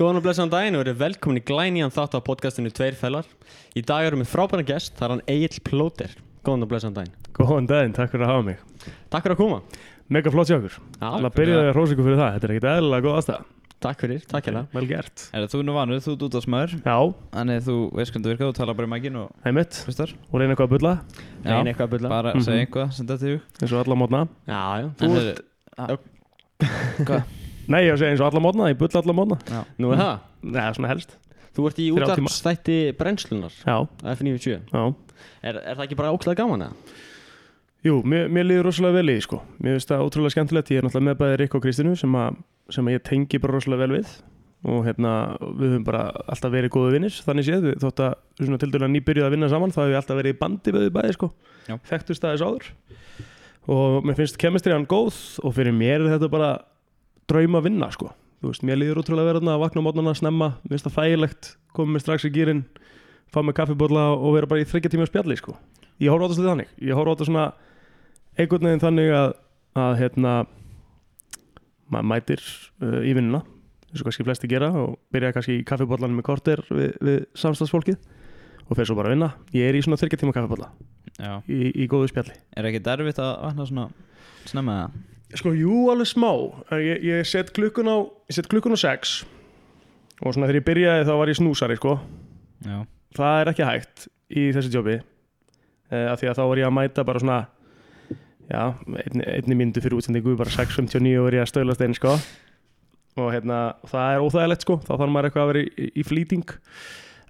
Góðan og blessaðan daginn og verið velkomin í glænýjan þátt á podcastinu Tveir fellar. Í dag erum við frábæran gest, það er hann Egil Plóter. Góðan og blessaðan daginn. Góðan daginn, takk fyrir að hafa mig. Takk fyrir að koma. Mega flott hjá okkur Það byrjaði að hrósa ykkur fyrir það, þetta er ekkert eðlilega góð aðstæða Takk fyrir, takk hérna. Vel gert. Er það þú nú vanur, þú ert út á smör. Já, Þannig þú veist hvernig þú virkað, þú talar bara í mækin og heimitt Og reyna eitthvað að bulla? Reyn eitthvað að bulla. Bara segja eitthvað sem þetta er eins og alla mótna. Já, Nei, ég segja eins og alla mótna, ég bulla alla mótna. Nú er það? Nei, svona helst. Þú ert í útvarpsþætti brennslunar Já, F97 já. Er, er það ekki bara óklæða gaman eða? Jú, mér, mér líður rosalega vel í því, sko. Mér finnst það ótrúlega skemmtilegt. Ég er náttúrulega með bæði Rikk og Kristínu sem, að, sem að ég tengi bara rosalega vel við. Og hérna, við höfum bara alltaf verið góðu vinnir, þannig séð, við þótt að við svona til dæla nýbyrjuð að vinna saman, þá hefur við alltaf verið í bandi við bæði, sko, Já. þekktust aðeins áður. Og mér finnst kemistriðan góð og fyrir mér er þetta bara drauma vinna, sko. Þú veist, mér líður útrúlega verið að vakna á mótnana snemma, mér finnst það þægilegt koma með strax í gýrin, fá með kaffibólla og vera bara í þryggja tíma spjalli, sko. Ég horf á þetta þannig, ég horf á þetta svona einhvern veginn þannig að, að hérna maður mætir uh, í vinnuna eins og kannski flesti gera og byrja kannski í kaffibóllanum með korter við, við samstagsfólkið og fer svo bara að vinna. Ég er í svona þryggja tíma kaffibólla Já. í, í góðu spjalli. Er ekki derfitt að vakna svona snemma það? Sko, jú, alveg smá. Ég, ég set klukkun á ég set klukkun á sex. Og svona þegar ég byrjaði þá var ég snúsari sko. Já. Það er ekki hægt í þessu jobbi. Eh, af því að þá var ég að mæta bara svona já, einni, einni myndu fyrir útsendingu bara 6.59 og er ég að stöðlast einn sko. Og hérna, það er óþægilegt sko. Þá þarf maður eitthvað að vera í, í flýting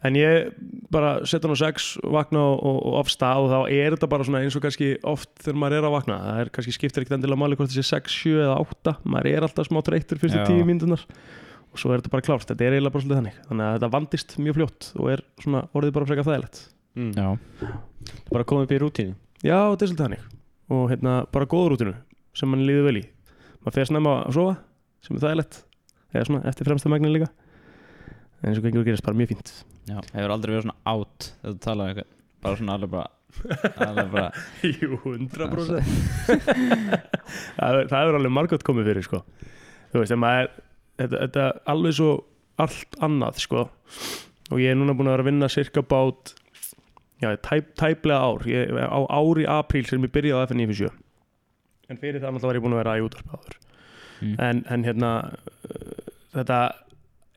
en ég bara setja hann á 6 vakna og, og, og af stað og þá er þetta bara svona eins og kannski oft þegar maður er að vakna. Það er kannski skiptir ekkert endilega máli hvort það sé 6, 7 eða 8 maður er alltaf smá treytur fyrstu Já. 10 myndunar og svo er þetta bara klárt, þetta er eiginlega bara svolítið þannig. Þannig að þetta vandist mjög fljótt og er svona orðið bara frekar þægilegt. Mm. Bara komið upp í rútínu. Já, þetta er svolítið þannig. Og hérna bara góður rútinu sem mann líður vel í. Maður fer snemma að sofa sem er þægilegt. Eða svona eftir fremsta megnin líka en eins og gengur gerist bara mjög fínt. Já Hefur aldrei verið svona átt þegar þú talar um eitthvað Bara svona alveg bara Alveg bara Jú, 100% það það er alveg margótt komið fyrir sko. þú veist, maður er þetta, þetta er alveg svo allt annað sko. og ég er núna búin að vera að vinna cirka bát já, tæp, tæplega ár. Ég, á ári apríl sem ég byrjaði á FN97 en fyrir það náttúrulega var ég búin að vera í útvarpi áður. Mm. en, en hérna uh, þetta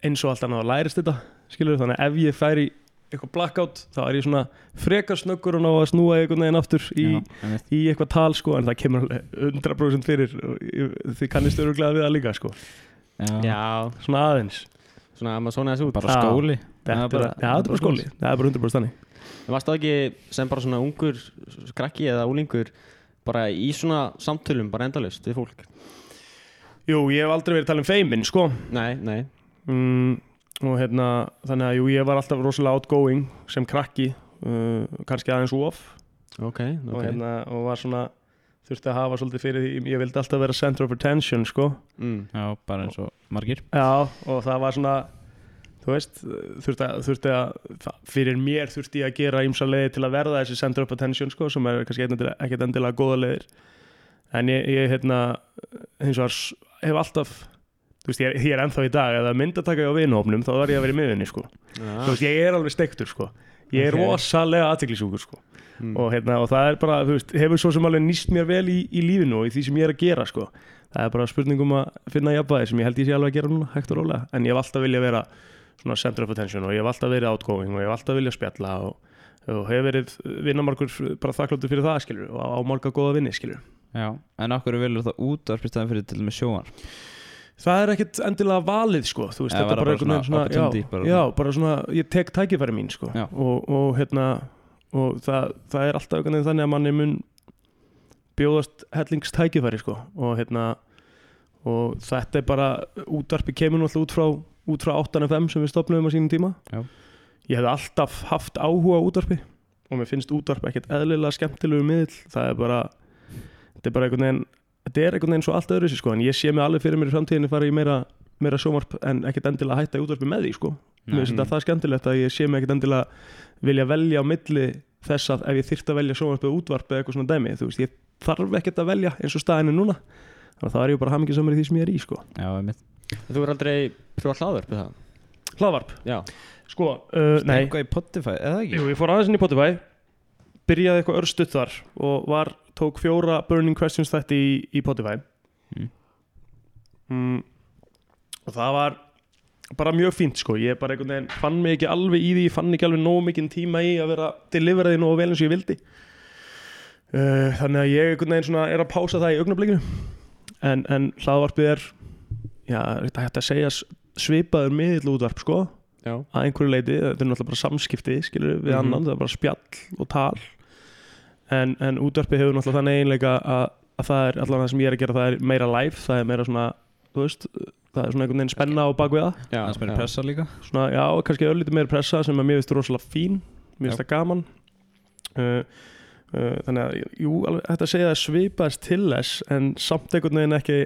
eins og allt annað lærist þetta skilur þannig að ef ég færi eitthvað blackout þá er ég svona frekar snöggur og ná að snúa einhvern veginn aftur í, Já, í eitthvað tal sko en það kemur alveg 100% fyrir þið kannist öruglega við það líka sko. Já. Já, svona aðeins. Svona að maður svona þessu út Bara Já. skóli Já, er bara, er bara skóli. það er bara 100% þannig. En varst það ekki sem bara svona ungur skrakki eða úlingur bara í svona samtölum bara endalust við fólk? jú, ég hef aldrei verið að tala um feimin sko. Nei, nei mm, og hérna þannig að jú, ég var alltaf rosalega outgoing sem krakki uh, kannski aðeins of. Ok, og, ok. hérna, og var svona þurfti að hafa svolítið fyrir því ég vildi alltaf vera center of attention sko. Mm. Já, bara eins og margir. Já, og það var svona þú veist, þurfti að, þurfti að fyrir mér þurfti ég að gera ímsa leiðir til að verða þessi center of attention sko, sem er kannski ekkert endilega góða leiðir. En ég, ég hérna hins vegar hef alltaf þú veist, ég er, ég er ennþá í dag eða myndataka á vinhófnum, þá var ég að vera í miðunni sko. þú veist, ég er alveg steiktur sko. ég er Ok. rosalega aðteklisúkur sko. mm. og, hérna, og það er bara, þú veist, hefur svo sem alveg nýst mér vel í, í lífinu og í því sem ég er að gera sko. það er bara spurningum að finna jafnvæði sem ég held ég sé alveg að gera núna hægt og rólega, en ég hef alltaf vilja vera svona center of attention og ég hef alltaf verið outgoing og ég hef alltaf vilja spjalla og, og hef verið vinnamarkur bara þakkláttur fyrir það skilur og á, á marga góða vinni skilur Já En okkur vilur það útvarp í staðan fyrir til með sjóan það er ekkit endilega valið sko þú veist, þetta er bara einhvern veginn svona já, bara já, bara svona ég tek tækifæri mín sko. Og, og hérna og það, það er alltaf einhvern veginn þannig að manni mun bjóðast hellingstækifæri sko. Og hérna og þetta er bara útvarpi kemur náttúrulega út frá út frá 8FM sem við stopnum á sínum tíma. Já. ég hef alltaf haft áhuga á útvarpi og mér finnst útvarpi ekkert eðlilega skemmtilegu miðl það er bara þetta er bara einhvern veginn þetta er einhvern veginn svo allt öðru sér sko en ég sé mig alveg fyrir mér í framtíðinni fara í meira, meira sjómarp en ekkert endilega hætta í útvarpi með því sko. Mér finnst þetta það skemmtilegt að ég sé mig ekkert endilega vilja velja á milli þess að ef ég þyrft að velja sjómarp eða útvarp eða eitthvað svona dæmi þú veist ég þarf ekkert að velja eins og staðinu núna. Þannig að það er ég bara hamingi samar í því sem ég er í sko. Já, Þú er aldrei pröfa hlaðvörp við það? hlaðvarp? Já, Sko, uh, nei, Eitthvað í Spotify, eða ekki? jú, ég fór aðeins inn í Spotify Byrjaði eitthvað örstuð þar Og var, tók fjóra Burning Questions þetta í, í Spotify. Mm. mm, Og það var bara mjög fínt sko. Ég bara einhvern veginn fann mig ekki alveg í því fann ekki alveg nóg mikinn tíma í að vera Deliveraði nóg vel eins og ég vildi. Uh, Þannig að ég einhvern veginn svona er að pása það í augnablikinu. En, en hlaðvarpið er Já, þetta hægt að segja svipaður miðill útvarp sko. Já, að einhverju leiti, þetta er náttúrulega bara samskipti skilur við Mhm. annan, það er bara spjall og tal en, en útvarpi hefur náttúrulega þannig einleika að, að það er allavega það sem ég er að gera, það er meira live það er meira svona, þú veist það er svona einhvern veginn spenna á bakvið það. Já, Það spyrir já. pressa líka. Svona, já, kannski öllítið meira pressa sem að mér finnst rosalega fín, mér finnst það gaman. Uh, uh, þannig að jú, alveg, þetta segja að svipaðist til þess en samt einhvern veginn ekki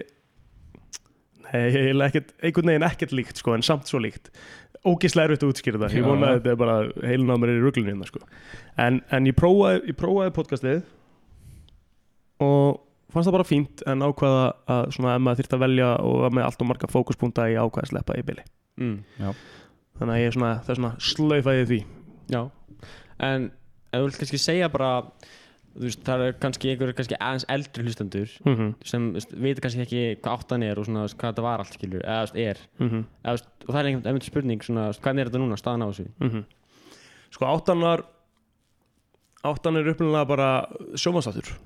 nei, einhvern veginn ekkert líkt sko, en samt svo líkt ógislega erfitt að útskýra það, ég vona að þetta er bara heilin á mér er í ruglunni hérna sko. en, en ég prófaði, ég prófaði podcastið og fannst það bara fínt en ákvaða að svona ef maður þyrfti að velja og var með allt og marga fókuspunkta í ákvaða að sleppa í bili. Mm, þannig að ég er svona, það er svona slaufaði því. Já. En ef þú vilt kannski segja bara veist, það er kannski einhver kannski aðeins eldri hlustendur mm -hmm. sem þú veist, veit kannski ekki hvað áttan er og svona, hvað þetta var allt skilur eða veist, er. Mm eða, þú veist, og það er einhvern veginn spurning svona, hvernig er þetta núna, staðan á þessu? -hmm. Sko áttan var áttan er upplulega bara sjómanstáttur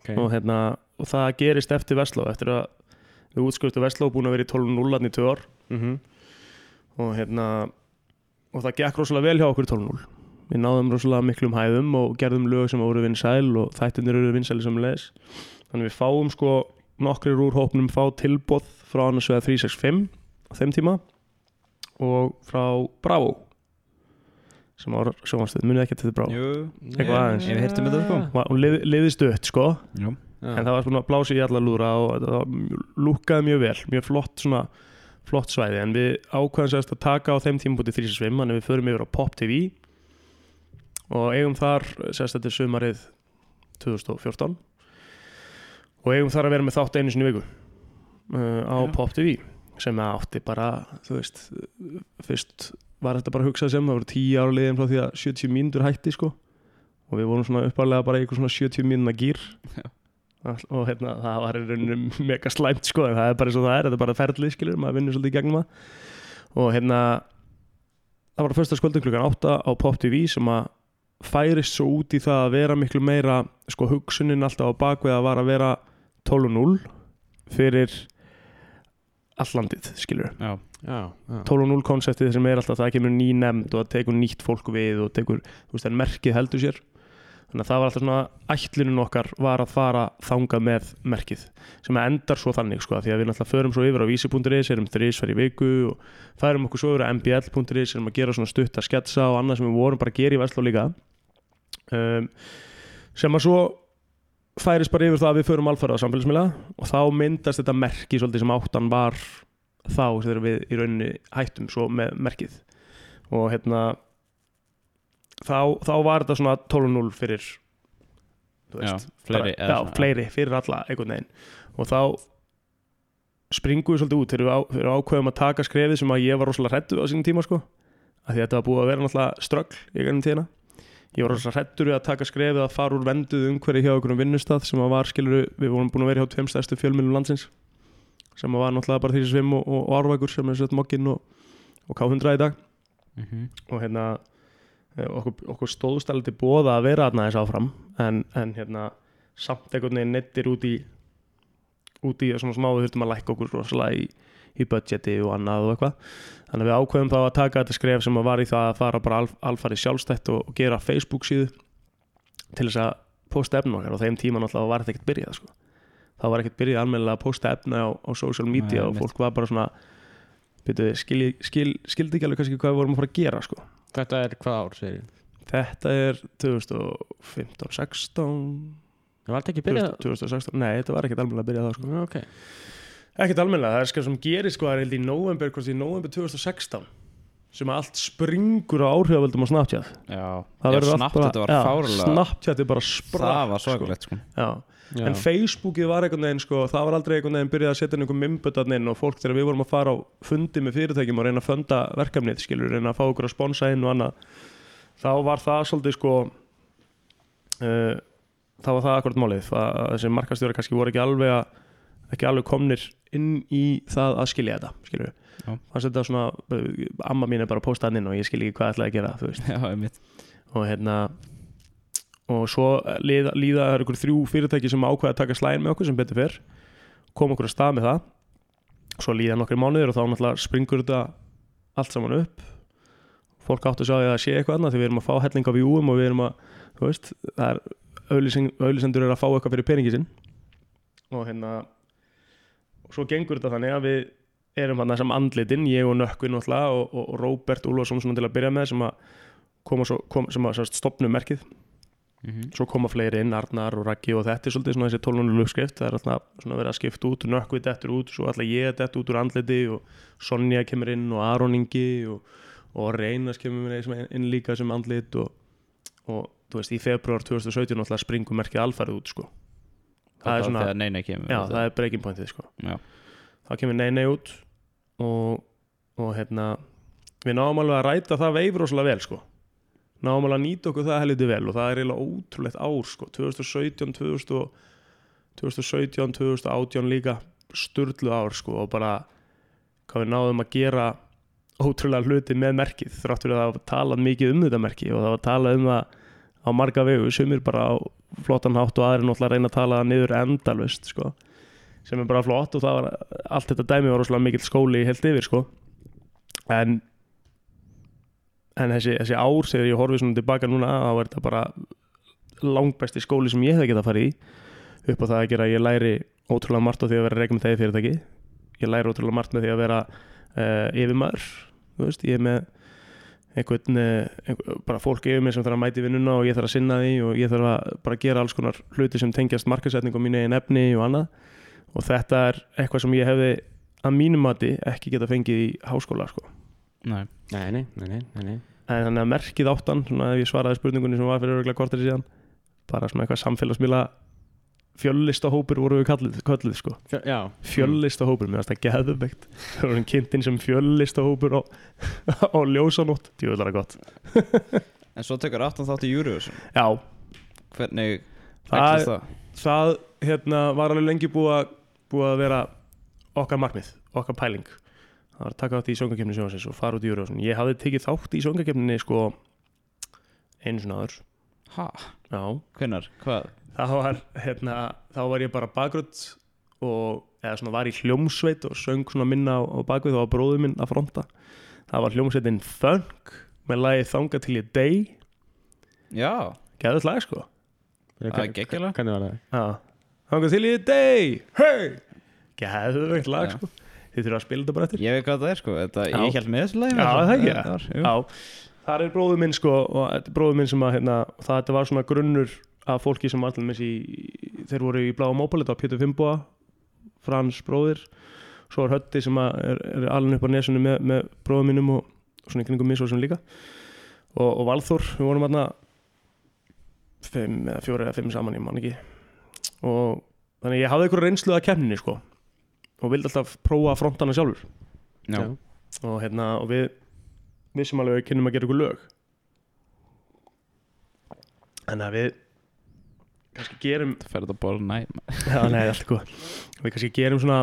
okay. og, hérna, og það gerist eftir Vestló eftir að við útskriftu Vestló búin að vera í 12.0 í tvö ár. Mm og hérna og það gekk rosalega vel hjá okkur í 12.0 við náðum rosalega miklum hæðum og gerðum lög sem voru vinsæl og þættinir eru vinsæli sem leis þannig við fáum sko nokkrir úr hópnum fá tilbóð frá annars vegar 365 á þeim tíma og frá Bravo sem var sjónvarstöð, munið ekki að þetta er Bravo? Jú, Eitthvað aðeins. Ég hef heyrt um þetta, sko. hún lið, liði stutt sko. Jú en það var svona blási í alla lúra og þetta var mjög- lúkkaði mjög vel. Mjög flott svona flott svæði. En við ákvæðum sérst að taka á þeim tímabúti þrísasvim þannig að við förum yfir á Pop TV og eigum þar sérst þetta er sumarið 2014 og eigum þar að vera með þátt einu sinni viku uh, á Já. Pop TV sem átti bara þú veist fyrst var þetta bara að hugsa sem það voru 10 ára liðin frá því að 70 mínútur hætti sko. Og við vorum svona uppalega bara eitthvað svona 70 mínúna gýr og hérna það var í rauninu mega slæmt sko en það er bara eins og það er, þetta er bara ferlið skilur maður vinnur svolítið í gegnum það. Og hérna það var fyrsta skvöldum klukkan 8 á Pop TV sem að færist svo út í það að vera miklu meira sko hugsunin alltaf á bakvið að var að vera 12-0 fyrir allandið skilur Já, já, já. 12-0 konseptið sem er alltaf það kemur ný nefnd og það tekur nýtt fólk við og tekur, þú veist, en merkið heldur sér þannig að það var alltaf svona ætlunin okkar var að fara þangað með merkið sem að endar svo þannig sko, því að við náttúrulega förum svo yfir á vísi.is erum þrísvar í viku og færum okkur svo yfir á mbl.is erum að gera svona stutta sketsa og annað sem við vorum bara að gera í Vestló líka. Um, sem að svo færist bara yfir það að við förum alfæra á samfélagsmiðla og þá myndast þetta merki svolítið sem áttan var þá þegar við í rauninni hættum svo með merkið. Og hérna þá, þá var þetta svona 12-0 fyrir þú já, veist, fleiri bara, já, fleiri fyrir alla einhvern veginn. Og þá springum við svolítið út þegar við, við ákveðum að taka skrefið sem að ég var rosalega hrættu á sínum tíma sko. Af því að þetta var búið að vera náttúrulega ströggl í gennum tíðina. Ég var rosalega hrættur við að taka skrefið að fara úr venduð umhverju hjá um vinnustað sem að var skilur við vorum búin að vera hjá tveim stærstu fjölmjölum landsins sem að var náttúrulega bara því sem svim og, og, og árvækur sem er sett mokkin og, og K100 í dag. Mhm. og hérna okkur, okkur stóðst alveg til bóða að vera þarna þess áfram en, en hérna samt einhvern veginn nettir út í út í svona smá við þurftum að lækka okkur rosalega í, í budgeti og annað og eitthvað þannig að við ákveðum þá að taka þetta skref sem var í það að fara bara alf, alfarið sjálfstætt og, og gera Facebook síðu til þess að posta efna okkar og þeim tíma náttúrulega var þetta ekkert byrjað sko. þá var ekkert byrjað almennilega að posta efna á, á social media Nei, og fólk var bara svona byrju, skil, skil, skildi ekki alveg kannski hvað við vorum að fara að gera sko. Þetta er hvað ár, segir Þetta er 2015, 16 Það var þetta ekki byrjað. 2016, nei þetta var ekkert almennilega að byrja það sko. Já, Ok, Ekkert almennilega, það er skil sem gerist sko, það er held í november, hvort í november 2016 sem allt springur á áhrifavöldum á Snapchat. Já, Það já þetta var fárlega Snapchat er bara sprakk Það var sko. svakalegt sko. Já, Já. en Facebookið var einhvern veginn sko, það var aldrei einhvern veginn byrjað að setja einhvern mimbötan inn og fólk þegar við vorum að fara á fundi með fyrirtækjum og reyna að funda verkefnið skilur, reyna að fá okkur að sponsa inn og annað þá var það svolítið sko uh, þá var það akkurat málið að að þessi markastjóra kannski voru ekki alveg að, ekki alveg komnir inn í það að skilja þetta skilur Já. fannst þetta svona, amma mín er bara að posta hann inn og ég skil ekki hvað ætlaði að gera Já, og hérna og svo líða, líða það er ykkur þrjú fyrirtæki sem ákveða að taka slæðin með okkur sem betur fyrr koma okkur að stað með það. Svo líða nokkri mánuðir og þá náttúrulega springur þetta allt saman upp. Fólk áttu að sjá að það sé eitthvað annað því við erum að fá helling á vjúum og við erum að þú veist, það er auðlýsing, auðlýsendur er að fá eitthvað fyrir peningi sinn. Og hérna og svo gengur þetta þannig að við erum hann sem andlitin, ég og Nökkvin og, og, Róbert Úlfarsson svona til að byrja með sem að kom, sem að sem sagt, merkið Mhm. svo koma fleiri inn, Arnar og Raggi og þetta er svolítið svona þessi 1200 uppskrift. Það er alltaf svona verið að skipta út, nökkvið dettur út svo alltaf ég dettur út úr andliti og Sonja kemur inn og Aron Ingi og, og Reynas kemur inn, líka sem andlit og, og þú veist, í februar 2017 alltaf springum merkið alfarið út sko. Það er svona, kemur já það er breaking pointið sko. Þá kemur nei nei út og, og hérna við náum alveg að ræta það veif rosalega vel sko náum alveg að nýta okkur það helviti vel og það er eiginlega ótrúlegt ár sko. 2017, 2000 og 2017, 2018 líka sturlu ár sko og bara hvað við náðum að gera ótrúlega hluti með merkið þrátt fyrir að það var talað mikið um þetta merki og það var talað um það á marga vegu. Sumir bara á flottan hátt og aðri náttúrulega að reyna að tala niður endalust sko sem er bara flott og það var allt þetta dæmi var rosalega mikill skóli helt yfir sko. En en þessi, þessi ár þegar ég horfið svona tilbaka núna þá er þetta bara langbæsti skóli sem ég hef getað að fara í. Upp á það að gera að ég læri ótrúlega margt á því að vera regnum þegar fyrirtæki. Ég læri ótrúlega margt með því að vera uh, yfirmaður þú veist, ég er með einhvern, eh, einhvern bara fólk yfir mig sem þarf að mæti vinnuna og ég þarf að sinna því og ég þarf að bara gera alls konar hluti sem tengjast markasetning og mínu eigin efni og annað. Og þetta er eitthvað sem ég hefði að mínum mati ekki geta fengið í háskóla sko. Nei. Nei, nei, nei, nei, nei, nei. en þannig að merkið áttan svona ef ég svaraði spurningunni sem var fyrir örgulega kortari síðan bara svona eitthvað samfélagsmiðla fjöllistahópur voru við kallið, kallið sko. Fjö, Já fjöllistahópur, mér finnst það geðveikt það voru kynntinn sem fjöllistahópur á, á ljósanótt, djúðlega gott En svo tekur aftan þátt í Eurovision já, Hvernig ætlist það? það hérna, var alveg lengi búið að, að vera okkar markmið, okkar pæling það var að taka þátt í söngakefni sjónsins og fara út í Eurovision. Ég hafði tekið þátt í söngakefninni sko einu svona aður Ha? já, Hvenær? Hvað? það var hérna, þá var ég bara bakgrödd og eða svona var í hljómsveit og söng svona minna á, á bakvið og var bróður minn að fronta. Það var hljómsveitin Funk með lagið Þanga til ég dey. Já, geðið lag sko. Það er? Já, þangað til ég dey. Hey! Gæðveikt lag Já. sko Þið þurfa að spila þetta bara eftir. Ég veit hvað það er sko. Þetta. Ég held með þessu lagi Já, það ekki. það var. Já, þar er bróður minn sko og þetta er bróður minn sem að hérna, það þetta var svona grunnur af fólki sem allir með í þeir voru í bláa mópalit á Pétur Fimboa Frans bróðir. Svo er Hötti sem er, er alveg upp á nesunu með, með bróður mínum og, og svona kringum misvarsum líka. Og, og Valþór, við vorum aðna fjóri eða fimm saman, ég man ekki. Og þannig ég hafði eitthvað reynslu að kemninni sko og vildi alltaf prófa að fronta hana sjálfur. Já. og hérna og við vissum alveg að við kynnum að gera ykkur lög. Þannig að við kannski gerum Það fer þetta bara næ já, nei, allt er góð við kannski gerum svona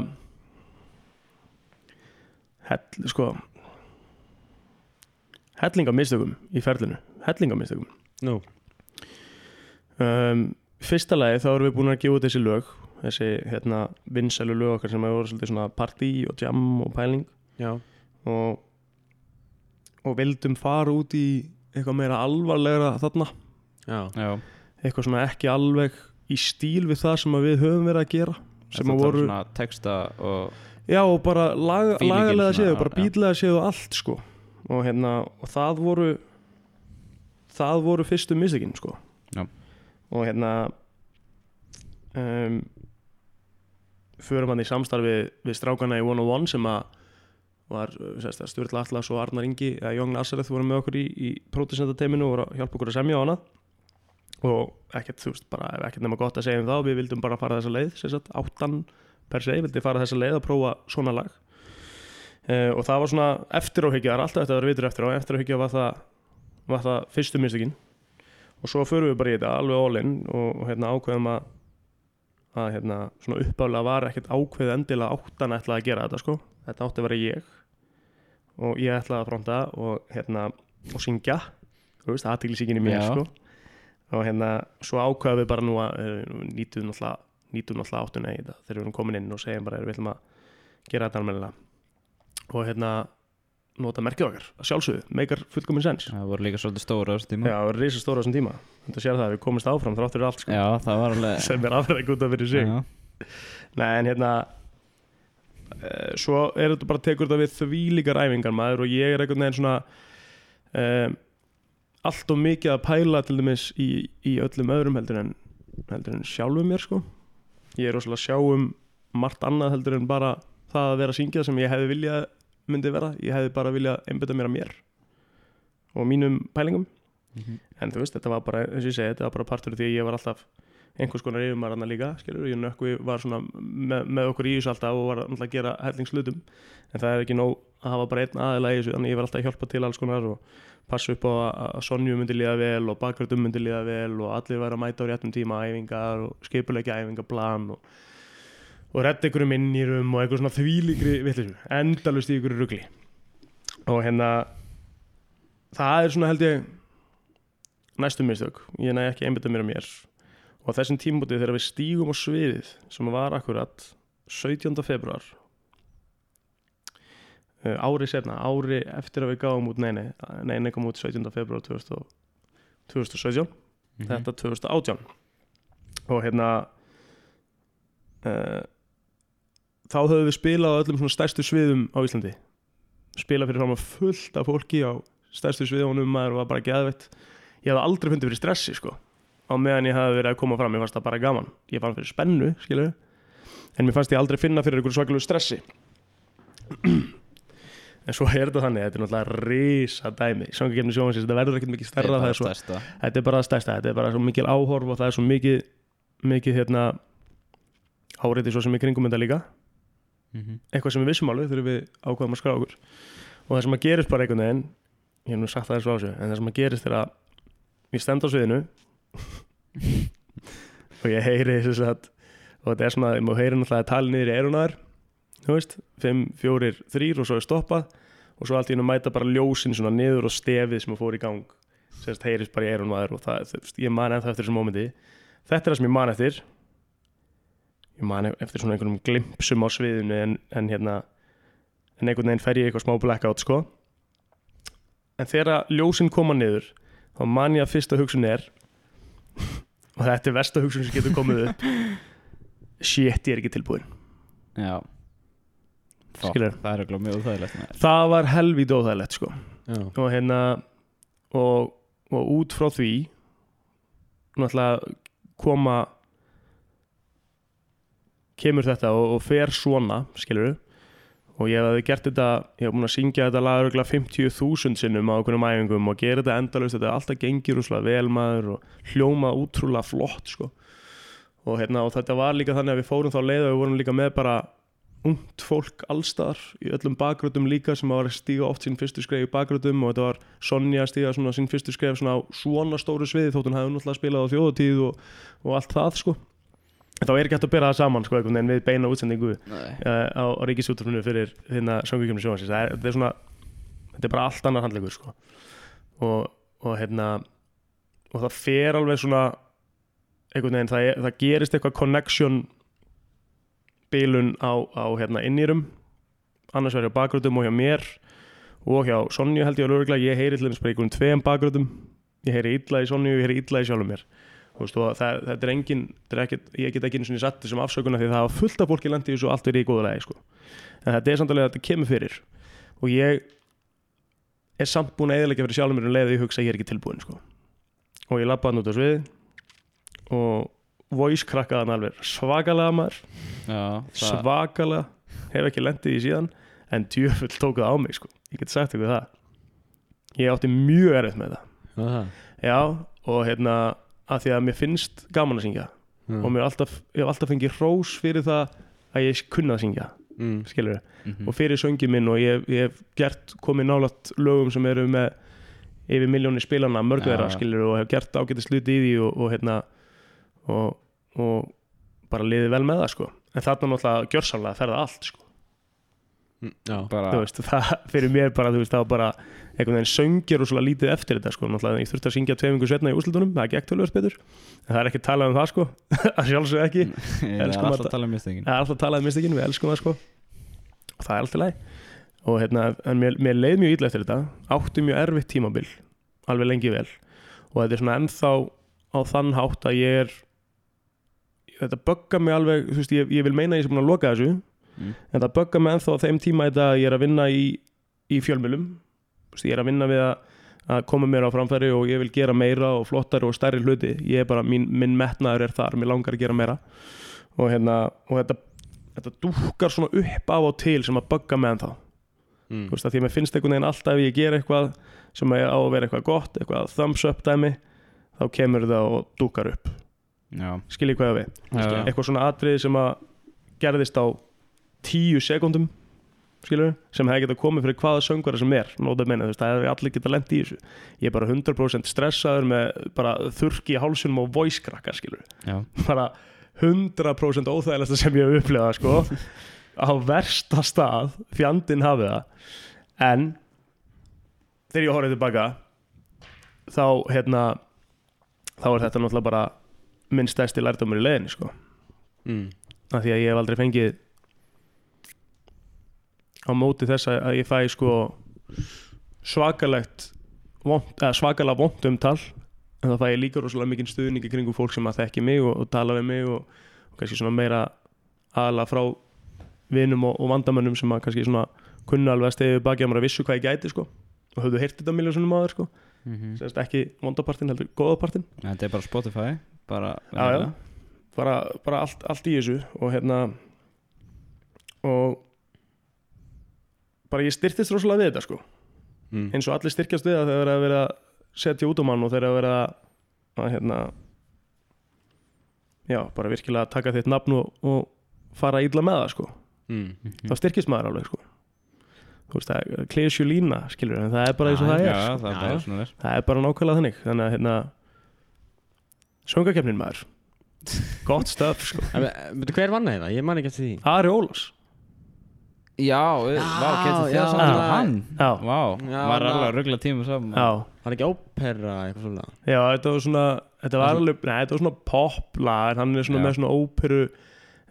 hell, sko helling af mistökum í ferlinu. Helling af mistökum Nú. Um, fyrsta lagi þá erum við búin að gefa út þessi lög þessi hérna vinsælu lög okkar sem hefur svolítið svona partí og jam og pæling. Já. Og, og vildum fara út í eitthvað meira alvarlegra þarna. Já. Já. Eitthvað svona ekki alveg í stíl við það sem að við höfum verið að gera sem að voru svona texta og já og bara lag, lagalega séu, bara bílega séu allt sko. Og hérna og það voru það voru fyrstu mistökin sko. Já. og hérna um, förum hann í samstarfi við strákana í One on One sem að var Sturla Atlas og Arnar Ingi eða Jón Nazareth voru með okkur í, í prótisentateiminu og voru að hjálpa okkur að semja á hana og ekkert, þú veist, bara ekkert nema gott að segja um þá við vildum bara fara þessa leið sagt, áttan per se, vildi fara þessa leið að prófa svona lag. Uh, og það var svona eftiráhyggja, það er alltaf þetta vera vitur eftir á eftiráhyggja var það, var það fyrstu mistökin. Og svo förum við bara í þetta alveg all-in og hérna ákveðum að að hérna svona uppálega var ekkert ákveð endilega áttan ætlaði að gera þetta sko. Þetta átti að vera ég og ég ætlaði að fronta og hérna og syngja, þú veist, aðtílisíkin í mér Já. sko. Og hérna svo ákveðum við bara nú að uh, nýtum náttúrulega áttuna í þetta þegar við erum komin inn og segjum bara við ætlum að gera þetta almennilega. Og hérna nota merkið okkar, sjálfsögðu, meikar fullkomin sens. Það voru líka svolítið stóra á þessu tíma. Já, það var risa stóra á þessum tíma. Þetta sér það, við komumst áfram þráttur allt sko, Já, það var alveg sem er afræðing út af fyrir sig. Já. Nei, en hérna uh, Svo er þetta bara tekur þetta við því líkar æfingar maður og ég er einhvern veginn svona um, allt og mikið að pæla til dæmis í, í öllum öðrum heldur en, heldur en sjálfum mér sko. Ég er rosalega að sjá um margt annað heldur en bara það að vera að syngja sem ég hefði viljað myndi vera Ég hefði bara viljað einbytta mér að mér og mínum pælingum. Mhm. en þú veist, þetta var bara, eins og ég segi, þetta var bara partur því að ég var alltaf einhvers konar yfirmaður hann líka, skilur, ég nökkvi var svona með, með okkur í þessu alltaf og var alltaf að gera hellingslutum, en það er ekki nóg að hafa bara einn aðila í þessu, þannig ég var alltaf að hjálpa til alls konar og passa upp á að, Sonju myndi líða vel og bakgröndum myndi líða vel og allir væri að mæta á réttum tíma æfingar og skipulegja æfingaplan og, og redda ykkur um innýrum og einhver svona þvílíkri vitlisum, endalust í ykkur rugli og hérna það er svona held ég næstu mistök, ég næ ekki einbytta mér að mér og þessum tímútið þegar við stígum á sviðið sem var akkurat 17. februar uh, ári setna, ári eftir að við gáum út, nei nei, nei, nei kom út 17. februar 2000, 2017 Mhm. þetta 2018 og hérna uh, þá höfum við spilað á öllum svona stærstu sviðum á Íslandi. Spilað fyrir fram að fullt af fólki á stærstu sviðunum maður var bara geðveitt ég hafði aldrei fundið fyrir stressi sko. Á meðan ég hafði verið að koma fram, mér fannst það bara gaman. Ég fann fyrir spennu, skilur en mér fannst ég aldrei finna fyrir einhverju svakalegu stressi. En svo er þetta þannig þetta er náttúrulega risa dæmi sangakefni sjóhansins, þetta verður ekkert mikið stærra það er svo, þetta er bara það stærsta, þetta er bara svo mikil áhorf og það er svo mikið mikið hérna áriði svo sem í kringum þetta líka Mhm. eitthvað sem við vissum alveg þegar við ákvaðum að skrá okkur. Og það sem að gerist bara einhvern veginn ég hef nú sagt það eins og á sig en það sem að gerist er að ég stend á sviðinu og ég heyri þess að og þetta er svona, ég má heyri náttúrulega talið niður í erunar þú veist, 5, 4, 3 og svo er stoppað og svo allt í hennu mæta bara ljósin svona niður og stefið sem að fór í gang sérst heyrist bara í erunar og það, veist, ég man eftir þessum mómenti. Þetta er það sem ég man eftir ég man eftir svona einhverjum glimpsum á sviðinu en, en hérna en einhvern veginn fer ég eitthvað smá blackout sko. En þegar ljósin koma niður þá man ég að fyrsta hugsun er og þetta er versta hugsun sem getur komið upp shit, ég er ekki tilbúin Já. Skilurðu? Það er það var helvít óþægilegt sko. Já. og hérna og, og út frá því náttúrulega koma kemur þetta og, og fer svona skilur og ég hafði gert þetta ég hef búin að syngja þetta lag örugglega 50.000 sinnum á okkurum æfingum og gera þetta endalaust, þetta er alltaf gengir úslega vel maður og hljóma útrúlega flott sko. Og, hérna, og þetta var líka þannig að við fórum þá leið og við vorum líka með bara ungt fólk allstar í öllum bakgröðum líka sem var að stíga oft sín fyrstu skref í bakgröðum og þetta var Sonja að stíga sín fyrstu skref svona á svona stóru sviði þótt hún hefði náttúrulega spilað á þjóðatíð og, og allt það sko þá er ekki hægt að bera það saman sko veginn við beina útsendingu uh, á, á ríkisútrufinu fyrir hérna sangvíkjumni sjóhansins það er, þetta er svona þetta er bara allt annar handleikur sko. Og, og hérna og það fer alveg svona einhvern veginn, það, er, það gerist eitthvað connection bilun á, á hérna innýrum annars verður bakgröðum og hjá mér og hjá Sonju held ég alveg örgulega ég heyri til þess bara einhvern tveim bakgröðum ég heyri illa í Sonju, ég heyri illa í sjálfum mér veist, og það, þetta er engin þetta er ekkit, ég get ekki einu svona satt þessum afsökunna því það hafa fullt af fólki landi í þessu og allt er í góða lagi sko. en þetta er samt alveg að þetta kemur fyrir og ég er samt búin að eðalega fyrir sjálfum mér um leið að ég hugsa að ég er ekki tilbúin sko. og ég lappaði hann út á svið og voice krakkaði hann alveg svakalega maður Já, það, svakalega, hef ekki lendið í síðan en djöfull tók það á mig sko. ég get sagt ykkur það ég átti mjög erfitt með það Það. já, og hérna að því að mér finnst gaman að syngja Mm. og mér alltaf, ég hef alltaf fengið hrós fyrir það að ég kunna að syngja mm. skilur Mhm. og fyrir söngi minn og ég, ég hef gert komið nálat lögum sem eru með yfir miljónir spilana, mörg Já. þeirra skilur og hef gert ágætið sluti í því og, og hérna og, og bara liðið vel með það sko en þarna náttúrulega gjörsamlega að ferða allt sko Mm. Bara þú veist, það fyrir mér bara, þú veist, það var bara einhvern veginn söngir og svona lítið eftir þetta sko, náttúrulega ég þurfti að syngja tveimingu setna í úrslutunum það gekk tölvöld betur, en það er ekki talað um það sko, að sjálfsög ekki. Ég er alltaf að tala um mistökin. Það er alltaf talað um mistökin, við elskum það sko. Og það er alltaf læg og hérna, en mér, mér leið mjög illa eftir þetta. Átti mjög erfitt tímabil alveg lengi vel. Og þetta er svona ennþá á þann hátt að ég er þetta bögga mig alveg, þú veist, ég, ég vil meina að ég sem búin að loka þessu Mm. en það bögga mig ennþá á þeim tíma þetta að ég er að vinna í, í fjölmjölum ég er að vinna við að, að koma mér á framfæri og ég vil gera meira og flottari og stærri hluti. Ég er bara, mín, minn metnaður er þar. Mér langar að gera meira. Og, hérna, og þetta, þetta dúkar svona upp á og til sem að bögga mig ennþá. Mm. Þú veist, að því að mér finnst einhvern veginn alltaf ef ég ger eitthvað sem að á að vera eitthvað gott eitthvað thumbs up dæmi þá kemur það og dúkar upp. Skiljið hvað við? Eitthvað svona atriði sem að gerðist á tíu sekundum skilur sem hefði getað komið fyrir hvaða söngvara sem er meina, veist, það hefði allir getað lent í þessu. Ég er bara 100% stressaður með bara þurrki í hálsunum og voice crackar bara 100% óþægilegsta sem ég hef upplifað sko, á versta stað fjandinn hafið það. En þegar ég horfði tilbaka þá hérna þá er þetta náttúrulega bara minn stærsti lærdómur í leiðinni sko. Mm. af því að ég hef aldrei fengið á móti þess að að ég fæ sko svakalegt vont, eða svakalega vont umtal. En þá fæ ég líka rosalega mikinn stuðning í kringum fólk sem að þekki mig og, og tala við mig og, og kannski svona meira aðla frá vinum og, og vandamönnum sem að kannski svona kunna alveg að stegjið baki að maður vissu hvað ég gæti sko. Og höfðu heyrt þetta miljónsunum áður sko. Mhm. Sérst ekki vondapartin heldur góðapartin þetta er bara Spotify bara, já, já. bara, bara allt, allt í þessu og hérna og bara ég styrtist rosalega við þetta sko Mm. eins og allir styrkjast við það þegar það er að vera að setja út á mann og þegar það er að vera að hérna já, bara virkilega taka þitt nafn og, og fara illa með það sko Mm. Mhm. þá styrkist maður alveg sko þú veist það klesju lína skilur en það er bara eins og það já, er sko. það er bara það er bara nákvæmlega þannig þannig að hérna söngakefnin maður gott stöf sko hver vann það? Ég man ekki eftir því Ari Ólafs já, já vá, getur já, hann já, vá, var alveg að ruggla tíma saman. Já, Var ekki ópera eitthvað svona? já, þetta var svona þetta var alveg, nei, þetta var svona popla en hann er svona Já. með svona óperu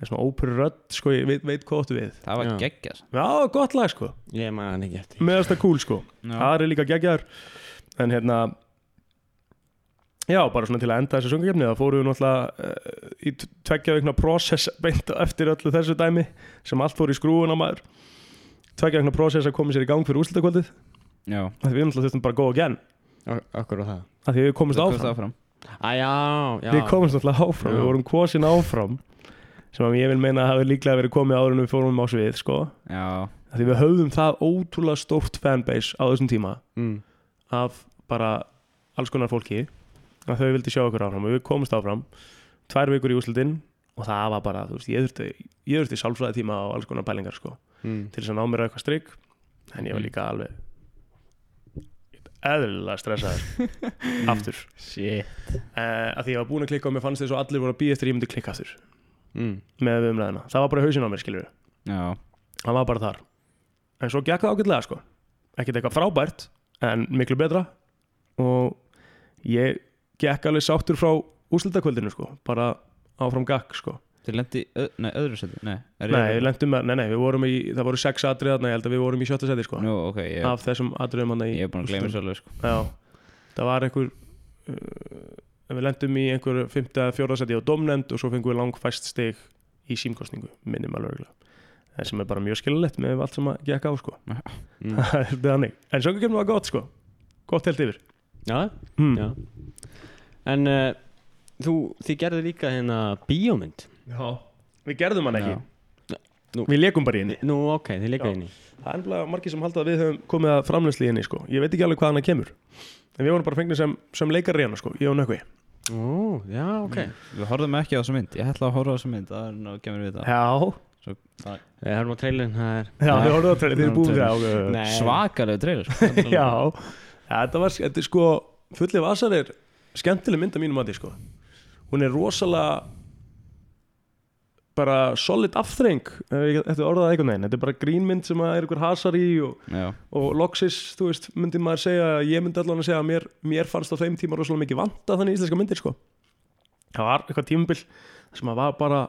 svona óperu rödd, sko, ég veit, veit hvað áttu við. Það var Já. geggjast já, gott lag, sko, Ég man ekki eftir. Meðast það cool, sko Ari líka geggjar en hérna já, bara svona til að enda þessu söngakefni það fóru við náttúrulega uh, í t- tveggja vikna process beint á eftir öllu þessu dæmi sem allt fór í skrúuna maður. Tveggja vikna process að koma sér í gang fyrir úrslutakvöldið já, því við náttúrulega þurftum bara að again. Ak- Akkur á það? Af því við komumst áfram. áfram. Æ, já, já. Við komumst náttúrulega áfram, Já. við vorum kosin áfram sem að ég vil meina að hafi líklega verið komið áður en við fórum á svið sko. já, af því við höfðum það ótrúlega stórt fanbase á þessum tíma mm. af bara alls konar fólki að þau vildi sjá okkur áfram og við komumst áfram tvær vikur í úslitin og það var bara, þú veist, ég þurfti ég þurfti sálfræði tíma á alls konar pælingar sko, Mm. til þess að ná mér eitthvað strik en ég var líka alveg eðlilega stressaður aftur. Uh, að því ég var búin að klikka og mér fannst þess að allir voru að býja eftir ég myndi klikka aftur Mm. með umræðina, það var bara hausinn á mér skilur já, hann var bara þar. En svo gekk það ágætlega sko. Ekkert eitthvað frábært en miklu betra. Og ég gekk alveg sáttur frá úrslitakvöldinu sko bara áfram gakk sko. Þið lendi, nei, öðru seti nei, nei, lentum með, nei, nei, við vorum í það voru sex atrið þarna, ég held að við vorum í sjötta seti sko. Nú, ok, ég, af þessum atriðum hann ég er búin að gleyma þessu alveg sko. já, það var einhver uh, við lendum í einhver fymta eða fjóra seti á domnend og svo fengum við langfæst stig í símkostningu minnum alveg örugglega. það sem er bara mjög skilulegt með allt sem að gekk á sko. Mm. það er þannig. En söngakefni var gott sko. Gott helt yfir. Já, mm. já En uh, þú, þið gerðu líka hérna bíómynd. Já. við gerðum hann ekki. Já. Nú- við leikum bara í henni. Nú, ok, þið inn í það er ennblega margir sem halda að við höfum komið að framlösli í henni sko. Ég veit ekki alveg hvað hann kemur. En við vorum bara fengnir sem, sem leikar í hana sko ég og nökkvi. Ó, já, ok. Við horfðum ekki á þessa mynd. Ég ætla að horfa á þessa mynd Það er nú kemur við það Já, Svo, það Við höfum á trailin, það er já, þið horfðu á trailer, þið er búin það. Nei. Svakalegu trailer sko. Já, þetta var, þetta er sko Fullið vasar er skemmtileg mynd að mínum að því sko. Hún er rosalega bara solid afþreng eftir orðað einhvern veginn, þetta er bara grínmynd sem er einhver hasar í og, og loksis, þú veist, myndi maður segja ég myndi allan að segja að mér, mér fannst á þeim tíma rosalega mikið vanta þannig íslenska myndir sko. Það var eitthvað tímabil sem að var bara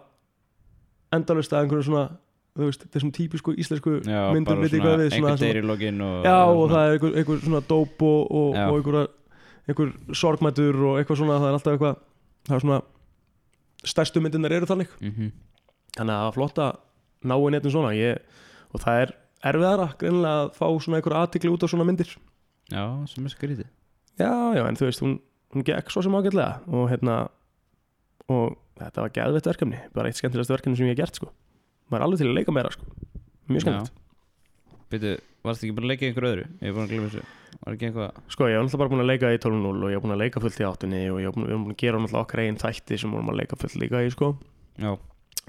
endalust að einhverju svona þú veist, þessum típisku íslensku já myndum bara svona hvað við svona, einhver svona, deyr í lokin og já og það er einhver, einhver svona dóp og, og, og einhver, sorgmætur og eitthvað svona, það er alltaf eitthvað það er svona stærstu myndinar eru þannig. Mm þannig að það var flott að ná inn eitthvað svona. Ég, og það er erfiðara greinilega að fá svona einhver aðtikli út á svona myndir. Já, sem er skrítið. Já, já, en þú veist, hún, hún gekk svo sem ágætlega og hérna og þetta var geðveitt verkefni. Bara eitt skemmtilegast verkefni sem ég hef gert sko. Maður er alveg til að leika meira sko. Mjög skemmt, Býtu, varst ekki búin að leika í einhverju öðru? Ég er búin að glemja þessu sko ég hef náttúrulega bara búin að leika í 12.0 og ég hef búin að leika fullt í áttunni og ég hef búin, búin að gera náttúrulega okkar einn þætti sem vorum að leika fullt líka í sko. Já,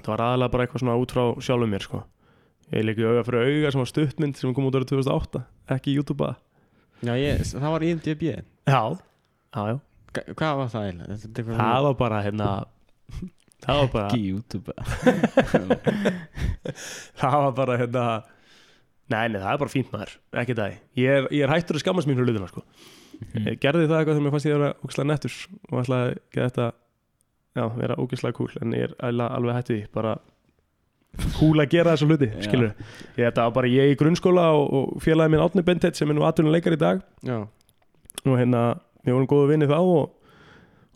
það var aðalega bara eitthvað svona út frá sjálfum mér sko. Ég leik í auga fyrir auga sem var stuttmynd sem kom út árið 2008 ekki í YouTube Já, ég, það var IMDb já, já, já. Hva- Hvað var það eiginlega? Eitthvað það var bara hérna það var bara ekki í YouTube það var bara hérna nei, nei, það er bara fínt maður, ekki það. Ég er, ég er hættur að skammast mín fyrir hlutina sko. Mhm. ég gerði það eitthvað þegar mér fannst ég að vera ógislega nettur og ætlaði að þetta já, vera ógislega cool en ég er alveg, því, bara cool að gera þessu hluti, skilur ég, þetta var bara ég í grunnskóla og, og félagi minn Átni Bentett sem er nú atvinnuleikar í dag. Já, og hérna, við vorum góðu vinni þá og,